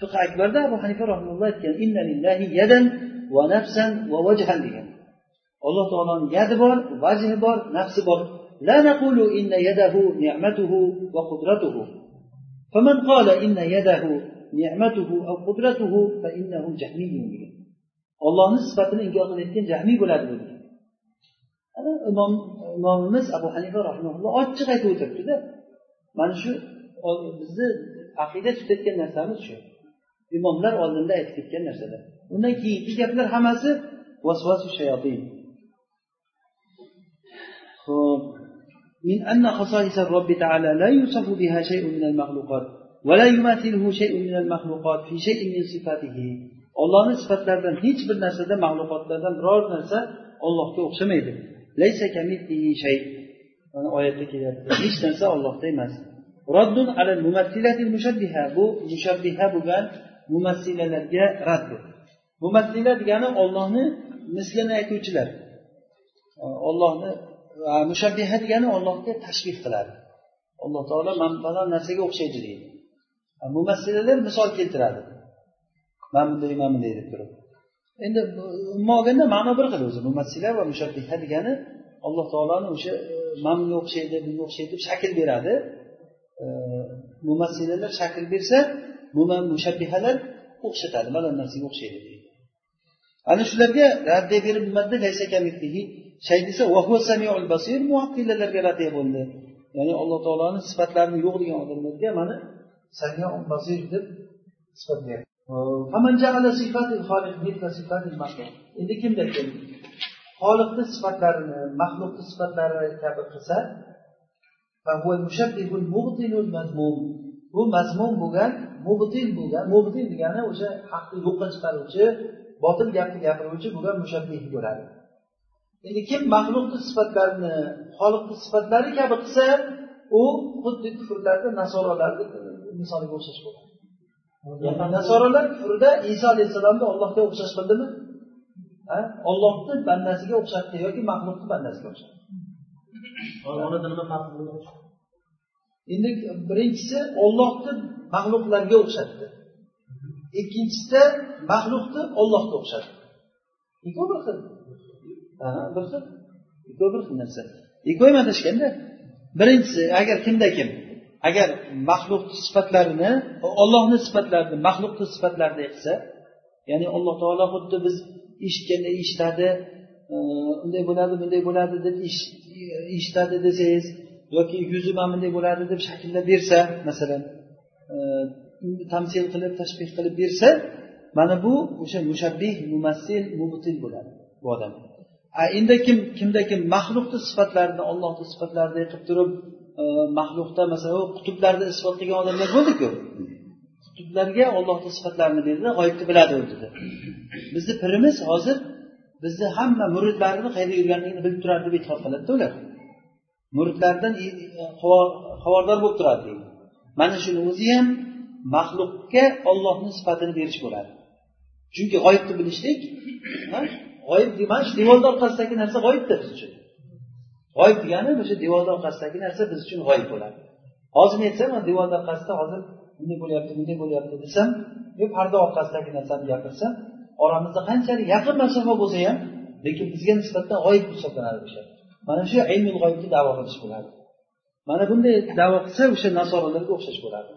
fiq akbarda abu hanifa rahimalloh aytgan inna lillahi yadan va nafsan va vajhan degan alloh taoloni yadi bor vajhi bor nafsi bor لا نقول إن يده نعمته وقدرته فمن قال إن يده نعمته أو قدرته فإنه جهمي ollohni sifatini inkor qilayotgan jahmiy bo'ladi bu imom imomimiz abu hanifa rahimaulloh ochiq aytib o'tiribdida mana shu bizni aqida tutayotgan narsamiz shu imomlar oldinda aytib ketgan narsalar undan keyingi gaplar hammasi vasvasu shayotin ho'p من أن خصائص الرب تعالى لا يوصف بها شيء من المخلوقات ولا يماثله شيء من المخلوقات في شيء من صفاته ollohni sifatlaridan hech bir narsada maxluqotlardan biror narsa ollohga o'xshamaydi mana oyatda kelyapti hech narsa ollohda emas roddun alal mumassilatil mushabbiha bu mushabbiha bo'lgan mumassilalarga rad mumassila degani ollohni mislini aytuvchilar. Ollohni mushabbiha degani ollohga tashbih qiladi. Alloh taolo man falon narsaga o'xshaydi deydi. Mumassilalar misol keltiradi. Man bunday man bunday deb turib. Endi umuman olganda ma'no bir xil o'zi. Mumassila va mushabbiha degani alloh taoloni o'sha e, man bunga o'xshaydi bunga o'xshaydi deb shakl beradi. Mumassilalar shakl bersa mushabbihalar o'xshatadi. Mana narsaga o'xshaydi deydi. Ana shularga raddiya berib nimalarda shay desa basir muattilalarga raddiya bo'ldi. Ya'ni alloh taoloni sifatlarini yo'q degan odamlarga mana samiul basir deb sifat endi kimda kim xoliqni sifatlarini maxluqni sifatlari kabi qilsa bu mazmun bo'lgan mubtil bo'lgan mubtil degani o'sha haqni yo'qqa chiqaruvchi botil gapni gapiruvchi bo'lgan mushabbih bo'ladi. Endi kim maxluqni sifatlarini xoliqni sifatlari kabi qilsa u xuddi kufrlarda nasorolarni misoliga o'xshash bo'ladi. Nasorolar kufrda iso alayhissalomni ollohga o'xshash qildimi? Ollohni bandasiga o'xshatdi yoki maxluqni bandasiga o'xshatdi? Endi birinchisi ollohni maxluqlarga o'xshatdi. Ikkinchisida maxluqni ollohga o'xshatdi. Ikkovi bir xil. Bir xil. Ikkovi bir xil narsa. Ikkovi adashganda birinchisi agar kimda kim agar maxluqni sifatlarini ollohni sifatlarini maxluqni sifatlarini qilsa ya'ni alloh taolo xuddi biz eshitganda eshitadi e, unday bo'ladi bunday bo'ladi deb e, eshitadi desangiz yoki yuzi mana bunday bo'ladi deb shakllab bersa masalan tamsil qilib tashbih qilib bersa mana bu o'sha mushabbih mumassil mubtil bo'ladi bu odam endi kim kimda kim maxluqni sifatlarini ollohni sifatlaridek qilib turib maxluqda masalan qutblarni isbotlagan odamlar bo'ldiku qutblarga ollohni sifatlarini berdi g'oyibni biladi u dedi. Bizni pirimiz hozir bizni hamma muridlarini qayerda yurganligini bilib turadi deb e'tiqod qiladida ular. Muridlaridan xabardor bo'lib turadi deydi mana shuni o'zi ham maxluqqa ollohni sifatini berish bo'ladi. Chunki g'oyibni bilishlik g'oyib mana shu devorni orqasidagi narsa g'oyibda biz uchun. G'oyib degani o'sha devorni orqasidagi narsa biz uchun g'oyib bo'ladi. Hozir men aytsam devorni orqasida hozir bunday bo'lyapti bunday bo'lyapti desam yo parda orqasidagi narsani gapirsam oramizda qanchalik yaqin masofa bo'lsa ham lekin bizga nisbatan g'oyib hisoblanadi o'sha. Mana shu ilmi g'oyibni davo qilish bo'ladi. Mana bunday davo qilsa o'sha nasoralarga o'xshash bo'ladi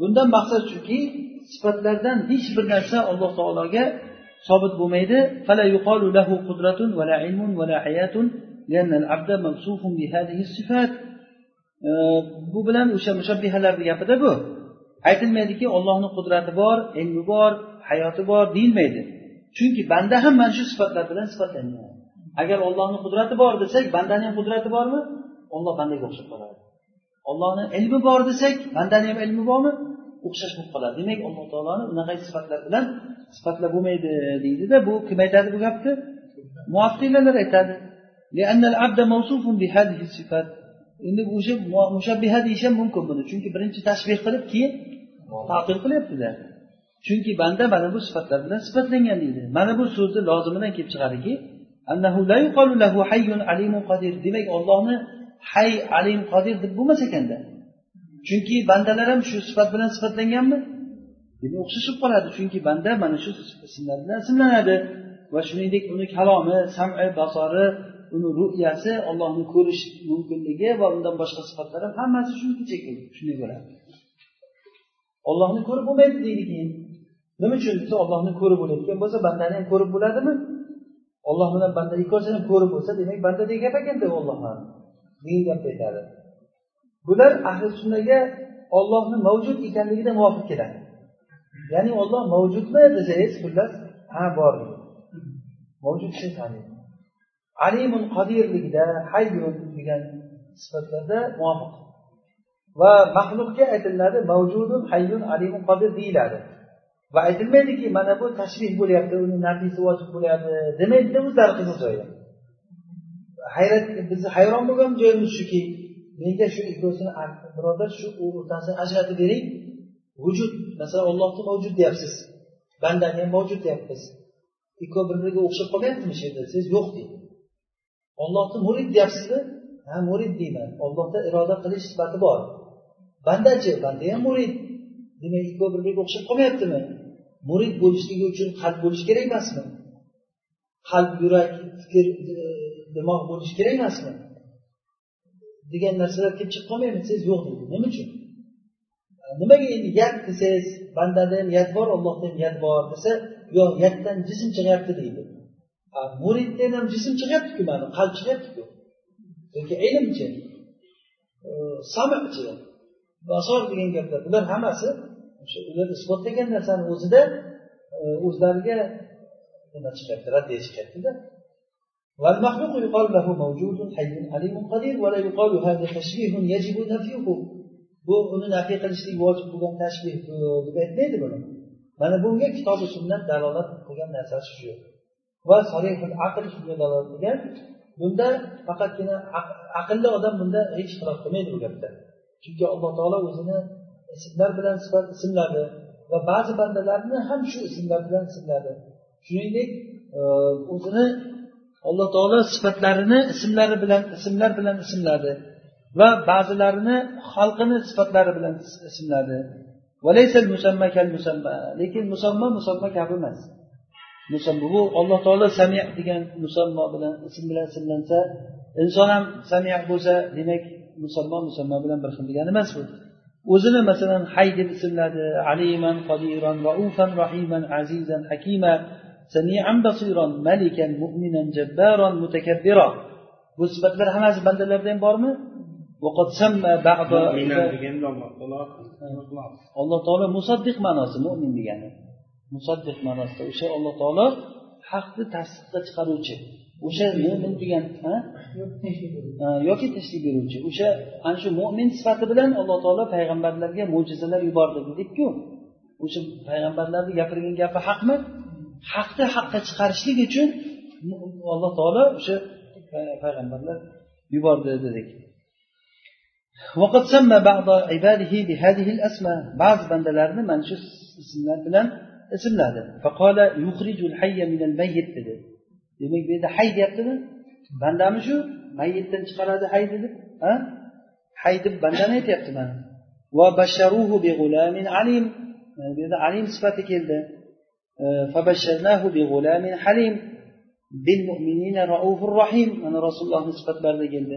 bundan maqsad shuki sifatlardan hech bir narsa alloh taologa sobit bo'lmaydi. Bu bilan o'sha mushabbihalarni gapida bu aytilmaydiki ollohni qudrati bor ilmi bor hayoti bor deyilmaydi. Chunki banda ham mana shu sifatlar bilan sifatlangan. Agar ollohni qudrati bor desak bandani ham qudrati bormi? Olloh bandaga o'xshab qoladi. Ollohni ilmi bor desak bandani ham ilmi bormi? O'xshash bo'lib qoladi. Demak alloh taoloni unaqa sifatlar bilan sifatlab bo'lmaydi deydida bu kim aytadi bu gapni? Muattilalar aytadi. Endi o'sha mushabbiha deyish ham mumkin buni. Chunki birinchi tashbeh qilib keyin tatil qilyaptilar chunki banda mana bu sifatlar bilan sifatlangan deydi. Mana bu so'zni lozimidan kelib chiqadiki demak ollohni hay alim qodir deb bo'lmas ekanda chunki bandalar ham shu sifat bilan sifatlanganmi? Demak o'xshashib qoladi. Chunki banda mana shu ismlar bilan ismlanadi. Va shuningdek uni kalomi sami basori uni ru'yasi ollohni ko'rish mumkinligi va undan boshqa sifatlar ham hammasi shunga shunday bo'ladi ollohni ko'rib bo'lmaydi deydi keyin. Nima uchun desa ollohni ko'rib bo'layotgan bo'lsa bandani ham ko'rib bo'ladimi? Olloh bilan banda ikkovsini ham ko'rib bo'lsa demak bandadek gap ekanda ollohni degan gapni aytadi. Bular ahli sunnaga ollohni mavjud ekanligida muvofiq keladi. Ya'ni olloh mavjudmi desangiz xullas ha bor mavjud shay alimun qodirligida hayyun degan sifatlarda muvofiq. Va maxluqga aytiladi mavjudun hayyun alimun qodir deyiladi. Va aytilmaydiki mana bu tashbih bo'lyapti uni nafisi vojib bo'lyapti demaydida o'zlari qiziq joyda. Hayrat bizni hayron bo'lgan joyimiz shuki nega shu ikkovsini birodar shu o'rtasini ajratib bering? Vujud masalan ollohni mavjud deyapsiz bandani ham mavjud deyapmiz. Ikkovi bir biriga o'xshab qolmayaptimi shu yerda? Siz yo'q deydi. Ollohni murid deyapsizmi ha murid deyman. Ollohda iroda qilish sifati bor. Bandachi banda ham murid. Demak ikkovi bir biriga o'xshab qolmayaptimi? Murid bo'lishligi uchun qalb bo'lishi kerak emasmi? Qalb yurak fikr e, dimoq bo'lishi kerak emasmi? Degan narsalar kelib chiqib qolmaymi desangiz yo'q deydi nima uchun? E, nimaga endi yat desangiz bandada ham yat bor ollohda ham yat bor desa yo'q yatdan jism chiqyapti deydi. Muriddan ham jism chiqyaptiku mana qalb chiqyaptiku. Yoki ilmchi e, samchi basor degan gaplar bular hammasi o'sha ular isbotlagan narsani o'zida o'zlariga nima chiqyapti raddiya chiqyaptida والمخلوق يقال له موجود حي عليم قدير ولا يقال هذا تشبيه يجب نفيه bu uni nafiy qilishlik vojib bo'lgan tashbih deb aytmaydi buni mana bunga kitobi sunnat dalolat qilgan narsasi shu va solihul aql shunga dalolat qilgan bunda faqatgina aqlli odam bunda hech xilof qilmaydi bu gapda chunki alloh taolo o'zini ismlar bilan sifat ismladi va ba'zi bandalarni ham shu ismlar bilan ismladi shuningdek e, o'zini alloh taolo sifatlarini ismlari bilan ismlar bilan ismladi va ba'zilarini xalqini sifatlari bilan ismladi lekin musammo musammo kabi emas. Musammo bu alloh taolo samiy degan musammo bilan ism bilan ismlansa inson ham samiy bo'lsa demak musammo musammo bilan bir xil degani emas bu. O'zini masalan hay deb ismladi aliman qodiran raufan rahiman azizan hakima samian basiron malikan mu'minan jabbaron mutakabbira bu sifatlar hammasi bandalarda ham bormi? Alloh taolo musaddiq ma'nosi mo'min degani. Musaddiq ma'nosida o'sha alloh taolo haqni tasdiqqa chiqaruvchi o'sha mo'min degan yoki tinchlik beruvchi o'sha ana shu mo'min sifati bilan alloh taolo payg'ambarlarga mo'jizalar yubordi dedikku o'sha payg'ambarlarni gapirgan gapi haqmi haqni haqqa chiqarishlik uchun alloh taolo o'sha payg'ambarlar yubordi dedik وقد سمى بعض عباده بهذه الأسماء بعض بندلارنا من شو اسمlar bilan ismladi فقال يخرج الحي من الميت dedi Demak bu yerda hay deyaptimi bandami shu mayitdan chiqaradi hay dedi ha hay deb bandani aytyapti mana va basharuhu bi g'ulamin alim bu yerda alim sifati keldi فبشرناه بغلام حليم بالمؤمنين رؤوف رحيم أنا رسول الله نسبة بارد جلد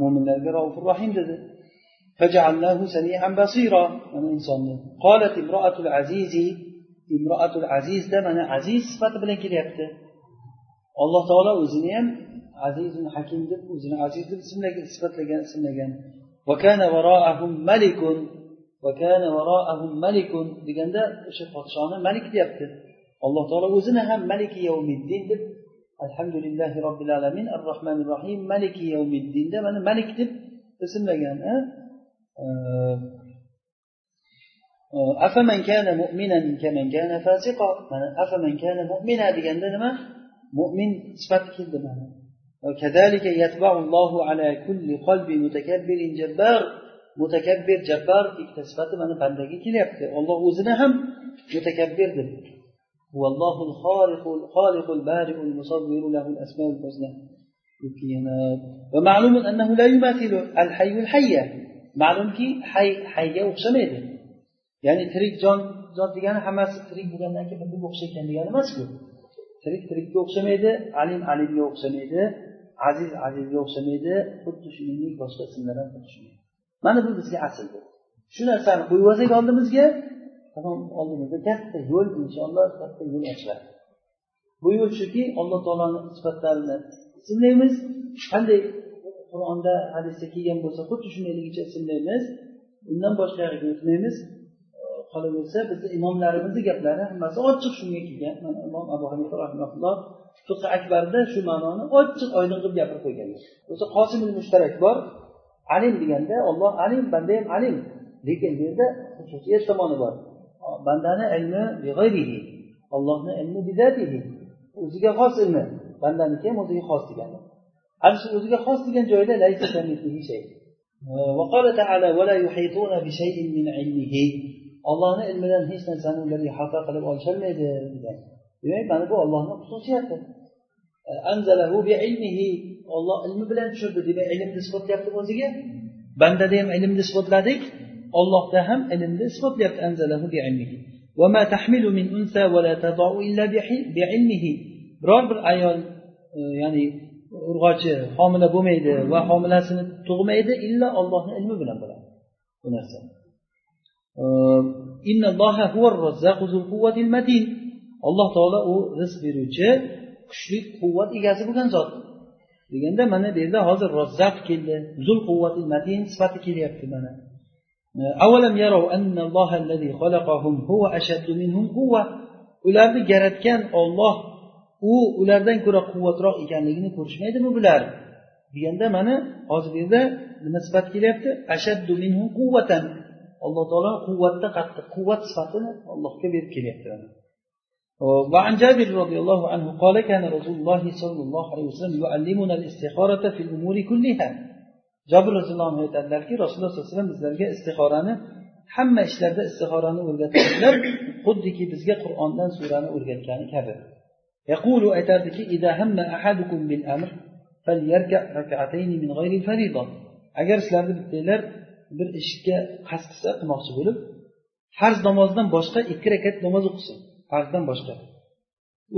مؤمن رؤوف رحيم dedi فجعلناه سميعا بصيرا أنا إنسان قالت امرأة العزيز امرأة العزيز ده من عزيز صفات bilan kelyapti alloh taolo o'zini ham azizun hakim deb o'zini aziz deb sifatlagan ismlagan. Deganda o'sha podshoni malik deyapti. Alloh taolo o'zini ham maliki yavmiddin deb alhamdulillahi robbil alamin ar rohmanir rohim maliki yavmiddinda mana malik deb ismlagan afaman kana mu'minan kaman kana fasiqa mana afaman kana mu'mina deganda nima? mo'min sifati keldi mana. Mutakabbir jabbar ikkita sifati mana bandaga kelyapti. Olloh o'zini ham mutakabbir deb ma'lumki hay hayga o'xshamaydi. Ya'ni tirik jon jon degani hammasi tirik bo'lgandan keyin bunga o'xshaydi ekan degani emas bu tirik tirikka o'xshamaydi alim alimga o'xshamaydi aziz azizga o'xshamaydi xuddi shuningdek boshqa ismlar ham xuddi shunday mana bu bizga asl shu narsani qo'yib olsak oldimizga tamom oldimizda katta yo'l inshaalloh katta yo'l ochiladi. Bu yo'l shuki alloh taoloni sifatlarini ismlaymiz. Qanday qur'onda hadisda kelgan bo'lsa xuddi shundayligicha ismlaymiz. Undan boshqa yoqqa o'tmaymiz qolaversa bizni imomlarimizni gaplari hammasi ochiq shunga kelgan. Mana imom abu hanifa rahmaulloh fiq akbarda shu ma'noni ochiq oydin qilib gapirib qo'yganlar o'zi qosim mushtarak bor alim deganda olloh alim banda ham alim. Lekin bu yerda xususiyat tomoni bor bandani ilmi ollohni ilmi bidatihi o'ziga xos ilmi bandaniki ham o'ziga xos degani. Ana shu o'ziga xos degan joyda ollohni ilmidan hech narsani ular ihota qilib olisholmaydi degan. Demak mana bu ollohni xususiyati. E, Olloh ilmi bilan tushirdi demak ilmni isbotlayapti o'ziga. Bandada ham ilmni isbotladik ollohda ham ilmni isbotlayapti biror bir ayol e, ya'ni urg'ochi homila bo'lmaydi va homilasini tug'maydi illo ollohni ilmi bilan bo'ladi. Bu narsa. alloh taolo u rizq beruvchi kuchli quvvat egasi bo'lgan zot deganda mana bu yerda hozir rozzaq keldi zul quvvati matin sifati kelyapti mana avalam yarov الذي خلقهم هو أشد منهم قوة ularni yaratgan olloh u ulardan ko'ra quvvatroq ekanligini ko'rishmaydimi bular deganda mana hozir bu yerda nima sifat kelyapti ashaddu minhum quvvatan alloh taolo quvvatda qattiq quvvat sifatini allohga berib kelyapti وعن جابر رضي الله عنه قال كان رسول الله صلى الله عليه وسلم يعلمنا الاستخارة في الأمور كلها jobir roziyallohu anhu aytadilarki rasululloh sallallohu alayhi vasallam bizlarga istixorani hamma ishlarda istixorani o'rgatadilar xuddiki bizga qur'ondan surani o'rgatgani kabi yaqulu aytardiki agar sizlarni bittanglar bir ishga qasd qilsa qilmoqchi bo'lib farz namozdan boshqa ikki rakat namoz o'qisin farzdan boshqa.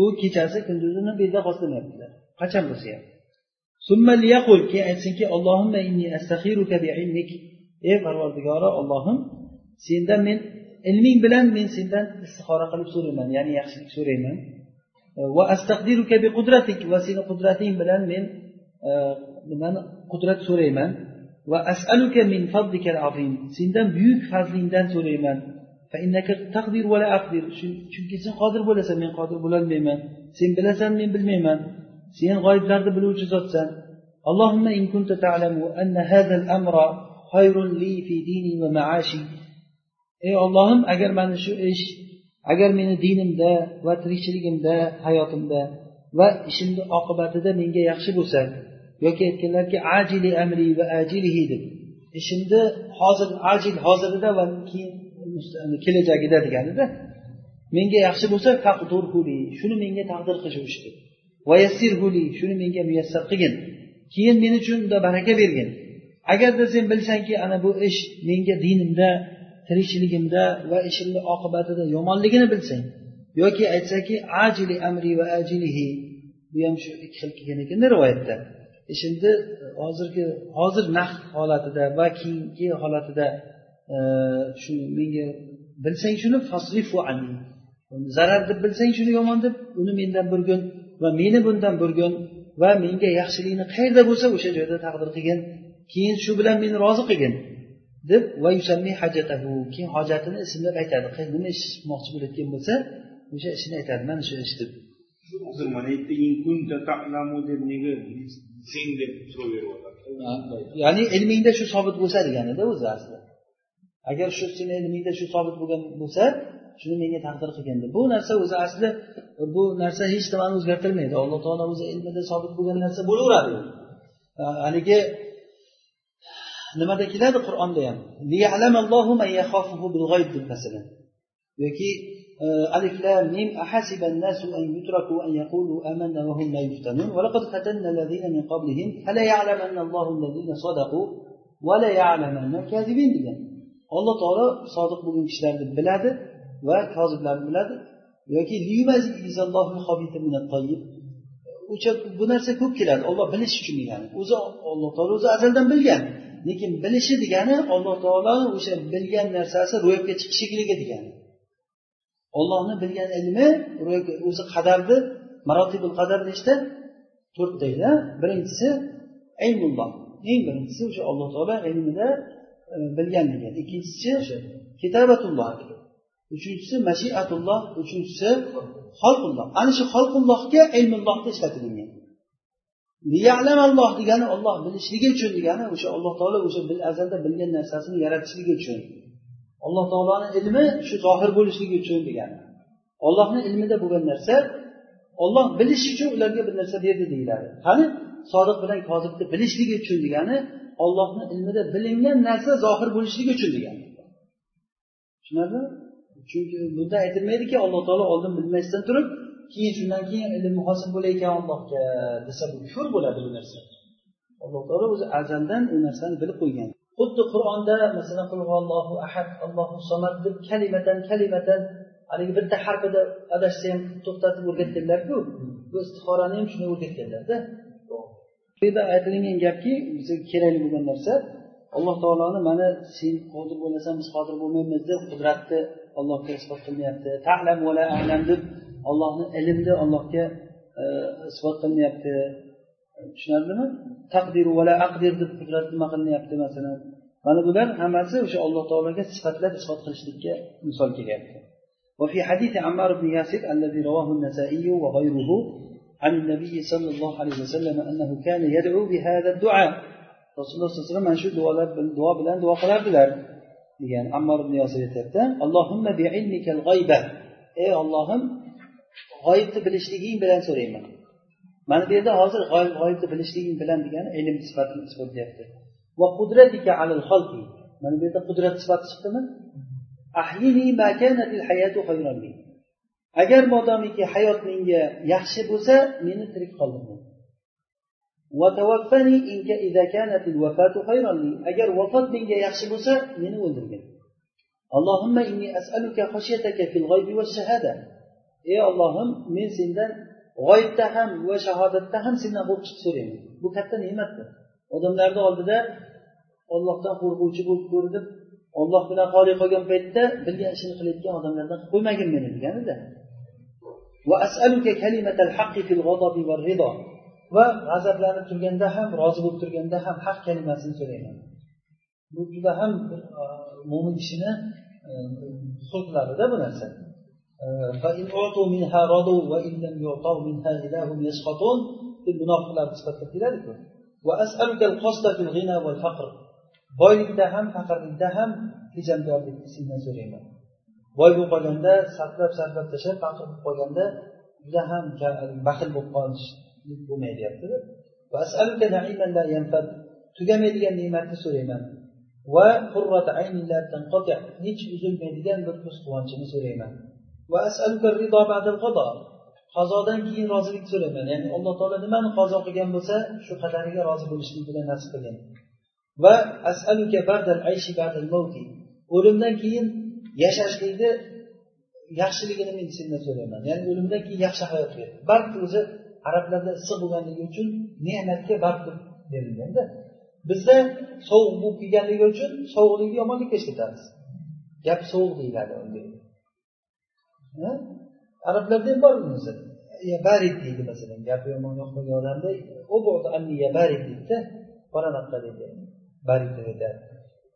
U kechasi kunduzini beda qoldirmayaptilar qachon bo'lsa ham. Keyin aytsinki allohimma inni astakhiruka bi ey parvardigori ollohim sendan men ilming bilan men sendan istixora qilib so'rayman ya'ni yaxshilik so'rayman. E, va astaqdiruka bi qudratik va seni qudrating bilan men e, nimani qudrat so'rayman. va as'aluka min fadlikal azim sendan buyuk fazlingdan so'rayman chunki sen qodir bo'lasan men qodir bo'lolmayman sen bilasan men bilmayman sen g'oyiblarni biluvchi zotsan اللهم إن كنت تعلم أن هذا الأمر خير لي في ديني ومعاشي ey ollohim agar mana shu ish agar meni dinimda va tirikchiligimda hayotimda va ishimni oqibatida menga yaxshi bo'lsa yoki aytganlarki ajili amri va ajilihi deb. E ishimni hozir ajil hozirida va keyin kelajagida deganida menga yaxshi bo'lsa shuni menga taqdir qil shu ishni vayassirhuli shuni menga muyassar qilgin. Keyin men uchun unda baraka bergin. Agarda sen bilsangki ana bu ish menga dinimda tirikchiligimda va ishimni oqibatida yomonligini bilsang yoki aytsaki ajili amri va ajilihi bu ham shu ikki xil kelgan ekanda rivoyatda? Ishimni e, hozirgi hozir naqd holatida va keyingi holatida e, shu menga bilsang shuni fasrifu anni. Zarar deb bilsang shuni yomon deb uni mendan burgin va meni bundan burgin va menga yaxshilikni qayerda bo'lsa o'sha joyda taqdir qilgin. Keyin shu bilan meni rozi qilgin deb va hajatahu keyin hojatini ismlab aytadi. Nima ish qilmoqchi bo'layotgan bo'lsa o'sha ishini aytadi. Mana shu ish deb. Hozir deb nega ya'ni ilmingda shu sobit bo'lsa deganida o'zi asli. Agar shu seni ilmingda shu sobit bo'lgan bo'lsa shuni menga taqdir qilgin deb bu narsa o'zi asli bu narsa hech nimani o'zgartirmaydi. Alloh taolo o'zi ilmida sobit bo'lgan narsa bo'laveradi. Haligi nimada keladi qur'onda ham? Masalan. Yoki ألف لام ميم أحسب الناس أن يتركوا أن يقولوا آمنا وهم لا يفتنون ولقد فتنا الذين من قبلهم فلا يعلمن الله الذين صدقوا ولا يعلمن الكاذبين degan alloh taolo sodiq bo'lgan kishilarni biladi va koziblarni biladi yoki o'sha bu narsa ko'p keladi olloh bilish uchun degani o'zi alloh taolo o'zi azaldan bilgan lekin bilishi degani alloh taolo o'sha bilgan narsasi ro'yobga chiqishligi degani ollohni bilgan ilmi o'zi qadarni marotibul qadar nechta to'rttayda birinchisi ilmulloh. Eng birinchisi o'sha alloh taolo ilmida e, bilganligi ikkinchisi kitabatulloh. Uchinchisi mashiatulloh uchinchisi xolqulloh ana shu xolqullohga ilmullohda ishlatilingan alloh degani olloh bilishligi uchun degani o'sha alloh taolo o'sha azalda bilgan narsasini yaratishligi uchun. Alloh taoloni ilmi shu zohir bo'lishligi uchun degan. Ollohni ilmida bo'lgan narsa olloh bilish uchun ularga bir narsa berdi deyiladi. Qani? Sodiq bilan kozibni bilishligi uchun degani ollohni ilmida bilingan narsa zohir bo'lishligi uchun degani tushunarlimi chunki bunda aytilmaydiki alloh taolo oldin bilmasdan turib keyin shundan keyin ilm hosil bo'layotgan allohga desa bu kufr bo'ladi bu narsa. Alloh taolo o'zi azaldan u narsani bilib qo'ygan. Xuddi qur'onda masalan allohu ahad allohu somad deb kalimatan kalimatan haligi bitta harfida adashsa ham to'xtatib o'rgatganlarku bu istixorani ham shunday o'rgatganlarda bu yerda aytilingan gapki bizga kerakli bo'lgan narsa alloh taoloni mana sen qodir bo'lmasan biz qodir bo'lmaymiz deb qudratni allohga isbot qilmayapti. Talam vala alam deb ollohni ilmni allohga e, isbot qilmayapti. Tushunarlimi? Taqdiru vala aqdir deb qudrat nima qilinyapti masalan. mana bular hammasi o'sha alloh taologa sifatlab isbot qilishlikka misol kelyapti وفي حديث عمار بن ياسر الذي رواه النسائي وغيره عن النبي صلى الله عليه وسلم أنه كان يدعو بهذا الدعاء رسول الله صلى الله عليه وسلم شو دعاء دعاء بلان دعاء قلار بلار degan ammor ibn yosir aytyapti allohimma biilmikal g'oyba ey ollohim g'oyibni bilishliging bilan so'rayman mana bu yerda hozir g'oyibni bilishliging bilan degani ilm sifatini isbotlayapti Va qudratika alal xalqi. Mana bu yerda qudrat sifati chiqdimi? Ahyini ma kanatil hayatu khayran li agar modomiki hayot menga yaxshi bo'lsa meni tirik qoldirgin agar vafot menga yaxshi bo'lsa meni o'ldirgin. Allohimma inni as'aluka xashyataka fil g'oybi va shahada. Ey ollohim men sendan g'oyibda ham va shahodatda ham sendan qo'rqishni so'rayman. Bu katta ne'matdir. Odamlarni oldida ollohdan qo'rquvchi bo'lib ko'rinib olloh bilan xoli qolgan paytda bilgan ishini qilayotgan odamlardan qilib qo'ymagin meni deganida. Va g'azablanib turganda ham rozi bo'lib turganda ham haq kalimasini so'rayman. Bu juda ham e, mo'min kishini xulqlarida e, bu narsa. Munofiqlarni sifatida keladiku boylikda ham faqirlikda ham tejamkorlikni sendan so'rayman. Boy bo'lib qolganda sarflab sarflab tashlab faqir bo'lib qolganda juda ham baxil bo'lib qolish bo'lmaydi deyaptida tugamaydigan ne'matni so'rayman. Va hech uzilmaydigan bir ko'z quvonchini so'rayman qazodan keyin rozilik so'rayman ya'ni alloh taolo nimani qazo qilgan bo'lsa shu qadariga rozi bo'lishlik bilan nasib qilgan. Va asaluka ba'dal ayshi ba'dal o'limdan keyin yashashlikni yaxshiligini men sendan so'rayman. Ya'ni o'limdan keyin yaxshi hayot ber. Barq o'zi arablarda issiq bo'lganligi uchun ne'matga barq deb berilganda bizda sovuq bo'lib kelganligi uchun sovuqlikni yomonlikka ishlatamiz gap sovuq deyiladi unga. Arablarda ham bor bunisi barid deydi masalan gapi yomon yoqmagan odamda barid deydida borayoqqa deydi. Barida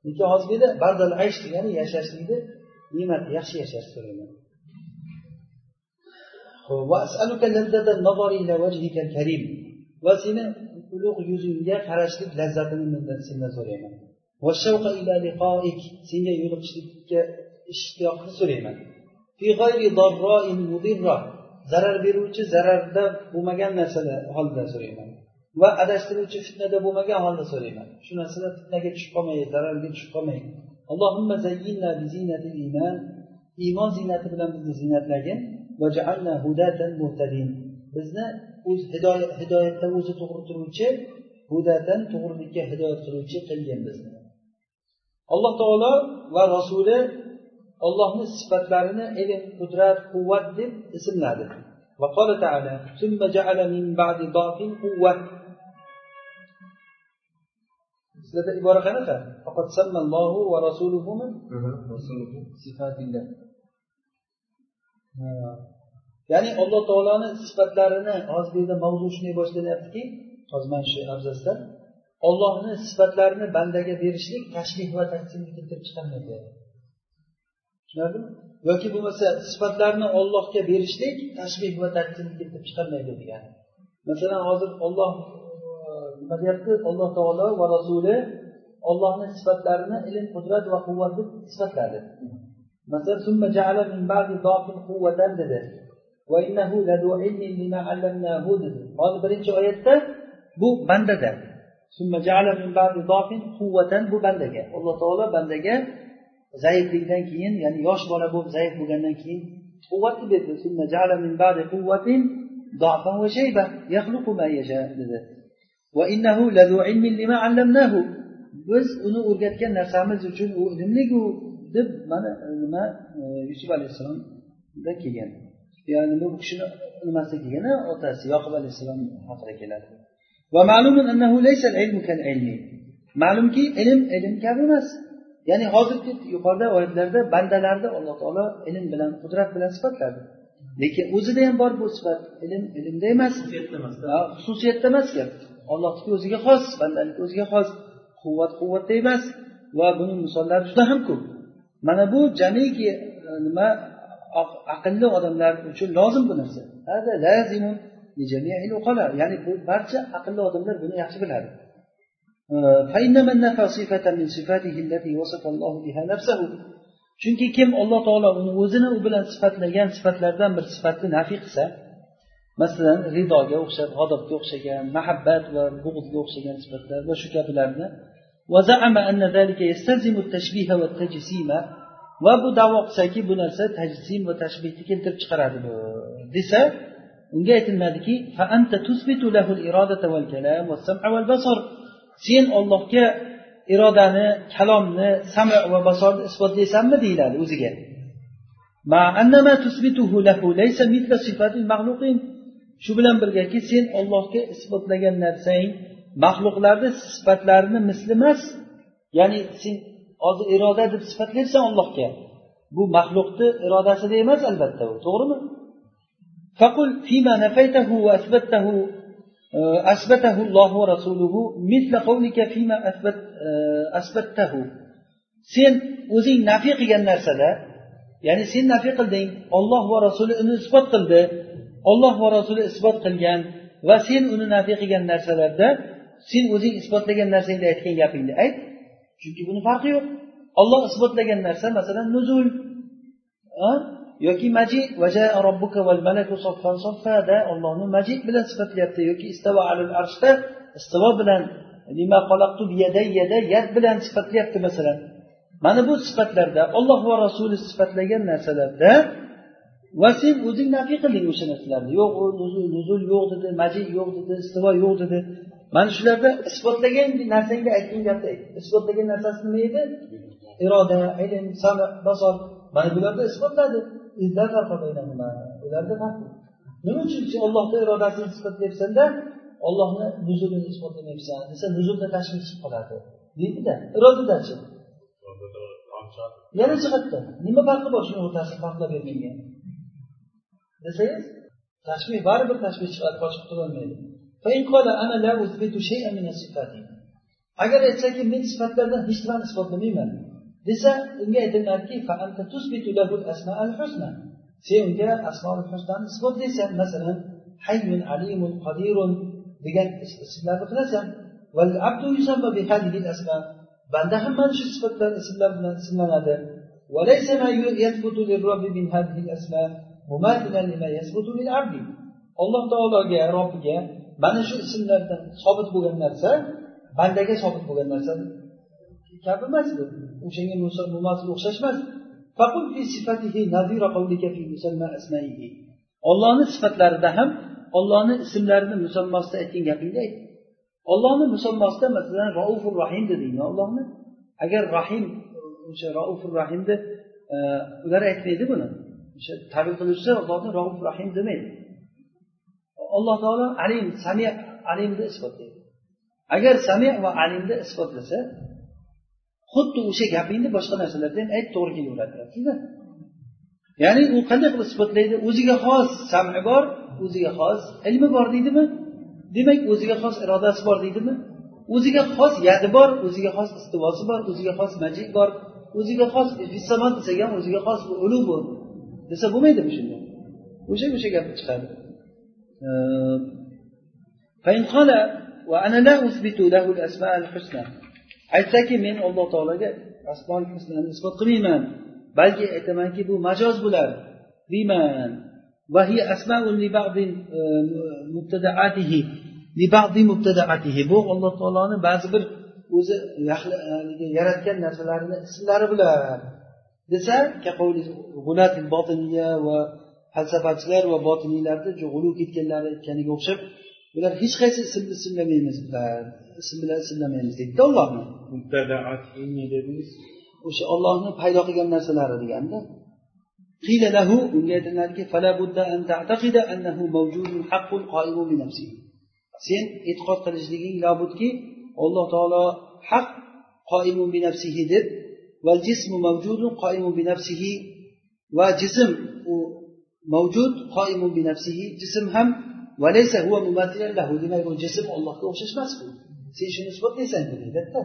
lekin hozirgida bardal aysh degani yashashlikni ne'mat yaxshi yashash so'rayman. Va seni ulug' yuzingga qarashlik lazzatini mendan sendan so'rayman. Senga yo'liqishlikka ishtiyoqni so'rayman. Zarar beruvchi zararda bo'lmagan narsalar holda so'rayman. va adashtiruvchi fitnada bo'lmagan holda so'rayman shu narsalar fitnaga tushib qolmay zararga tushib qolmay allohimma zayyinna bi zinatil iymon iymon ziynati bilan bizni ziynatlagin bizni o'z hidoyatda o'zi to'g'ri turuvchi hudatan to'g'rilikka hidoyat qiluvchi qilgin bizni alloh taolo va rasuli ollohni sifatlarini ilm qudrat quvvat deb ismladi وقال تعالى ثم جعل من بعد ضعف قوة sizlarda ibora qanaqa? Faqat sammallohu va rasuluhu sifatillah ya'ni alloh taoloni sifatlarini hozir bu yerda mavzu shunday boshlanyaptiki hozir mana shu abzasda ollohni sifatlarini bandaga berishlik tashbih va taqsimni keltirib chiqarmaydi. Tushunarlimi? Yoki bo'lmasa sifatlarni ollohga berishlik tashbih va taqsimni keltirib chiqarmaydi degani masalan hozir olloh nima deyapti alloh taolo va rasuli ollohni sifatlarini ilm qudrat va quvvat deb sifatladi masalan dedi. Hozir birinchi oyatda bu bandada. Bu bandaga. Alloh taolo bandaga zaiflikdan keyin ya'ni yosh bola bo'lib zaif bo'lgandan keyin quvvatni berdi. Dedi. Biz uni o'rgatgan narsamiz uchun u ilmligu deb mana e, nima e, yusuf alayhissalomda kelgan. Ya'ni bu kishini nimasida kelgan otasi yoqub alayhissalom haqida keladi. Ma'lumki ilm ilm kabi emas. Ya'ni hozirgi yuqorida oyatlarda bandalarni alloh taolo ilm bilan qudrat bilan sifatladi lekin o'zida ham bor bu sifat. Ilm ilmda emas. Xususiyatda emas. Gap. Ollohniki o'ziga xos bandaniki o'ziga xos quvvat quvvatda emas. Va buni misollari juda ham ko'p. Mana bu jamiki e, nima aqlli odamlar uchun lozim bu narsa. Ya'ni bu barcha aqlli odamlar buni yaxshi biladi chunki kim alloh taolo uni o'zini u bilan sifatlagan sifatlardan bir sifatni nafiy qilsa masalan ridoga o'xshab g'adobga o'xshagan mahabbat va bug'zga o'xshagan sifatlar va shu kabilarni va bu davo qilsaki bu narsa tajsim va tashbihni keltirib chiqaradi bu desa unga aytilmadiki sen ollohga irodani kalomni sama va basorni isbotlaysanmi deyiladi o'ziga. Shu bilan birgaki sen ollohga isbotlagan narsang maxluqlarni sifatlarini misli emas. Ya'ni sen hozir iroda deb sifatlayapsan ollohga bu maxluqni irodasida emas albatta u. To'g'rimi? أثبته الله ورسوله مثل قولك فيما أثبت أثبته sen o'zing nafiy qilgan narsada ya'ni sen nafiy qilding olloh va rasuli uni isbot qildi olloh va rasuli isbot qilgan va sen uni nafiy qilgan narsalarda sen o'zing isbotlagan narsangda aytgan gapingni ayt chunki buni farqi yo'q olloh isbotlagan narsa masalan nuzul yoki majid ollohni majid bilan sifatlayapti yoki istavo alal arshda istivo bilan yad bilan sifatlayapti masalan. Mana bu sifatlarda olloh va rasuli sifatlagan narsalarda va sen o'zing nafiy qilding o'sha narsalarni. Yo'q u nuzul yo'q dedi majid yo'q dedi istivo yo'q dedi. Mana shularda isbotlagan narsangda aytgan gapni ayt. Isbotlagan narsasi nima edi? Iroda ilm sana basor. Mana bularda isbotladi. Ularda farq nima uchun sen ollohni irodasini isbotlayapsanda ollohni nuzulini isbotlamayapsan desa nuzulda tashvih chiqib qoladi. Deydida irodadachi yana jihatda nima farqi bor shuni o'rtasida farqlab bermenga desangiz tashbih baribir tashbih chiqadi qochib qutulolmaydi agar aytsaki men sifatlardan hech nimani isbotlamayman desa unga aytiladiki sen unga asmol husnani isbotlaysan masalan hayyun alimun qodirun degan ismlarni qilasan banda ham mana shu sifatlar ismlar bilan ismlanadi وليس ما يثبت للرب من هذه الأسماء مماثلا لما يثبت للعبد alloh taologa robbiga mana shu ismlardan sobit bo'lgan narsa bandaga sobit bo'lgan narsa Kabi emas bu o'shanga mumasil o'xshash emas ollohni sifatlarida ham ollohni ismlarini musammosida aytgan gapingda ayt. Ollohni musammosida masalan raufur rahim dedingmi ollohni agar rahim o'sha raufur rahimni e, ular aytmaydi buni. O'sha tabir qiluvchisi allohni rauf rahim demaydi. Alloh taolo alim sami alimni isbotlaydi. Agar sami va alimni isbotlasa xuddi o'sha gapingni boshqa narsalarda ham ayt to'g'ri kelaveradi ya'ni u qanday qilib isbotlaydi o'ziga xos sami bor o'ziga xos ilmi bor deydimi? Demak o'ziga xos irodasi bor deydimi? O'ziga xos yadi bor o'ziga xos istivosi bor o'ziga xos majid bor o'ziga xos fissamon desak ham o'ziga xos ulug' bu desa bo'lmaydimi shunda o'sha o'sha gapni chiqadi aytsaki men alloh taologa asmol husnani isbot qilmayman balki aytamanki bu majoz bo'lar deyman. E, bu alloh taoloni ba'zi bir o'zi e, yaratgan narsalarini ismlari bular desa va falsafachilar va botiniylarni g'ulu ketganlari aytganiga o'xshab bular hech qaysi ismni ismlamaymiz bular ism bilan ismlamaymiz deydida ollohni o'sha ollohni paydo qilgan narsalari deganda unga aytiladiki sen e'tiqod qilishliging labudki alloh taolo haq qoimun bi nafsihi deb va jismu mavjudun qoimun bi nafsihi va jism u mavjud qoimun bi nafsihi jism ham demak bu jism ollohga o'xshash emas bu sen shuni isbotlaysan deydida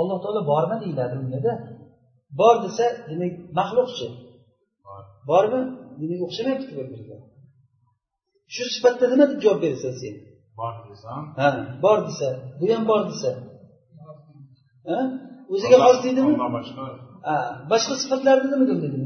alloh taolo bormi deyiladi ungada bor desa demak maxluqchi. Bormi? Demak o'xshamayapti bir biriga. Shu sifatda nima deb javob berasan sen? Bor desam? Ha bor desa bu ham bor desa. O'ziga xos deydimi? Boshqa. Sifatlarni nima deb deding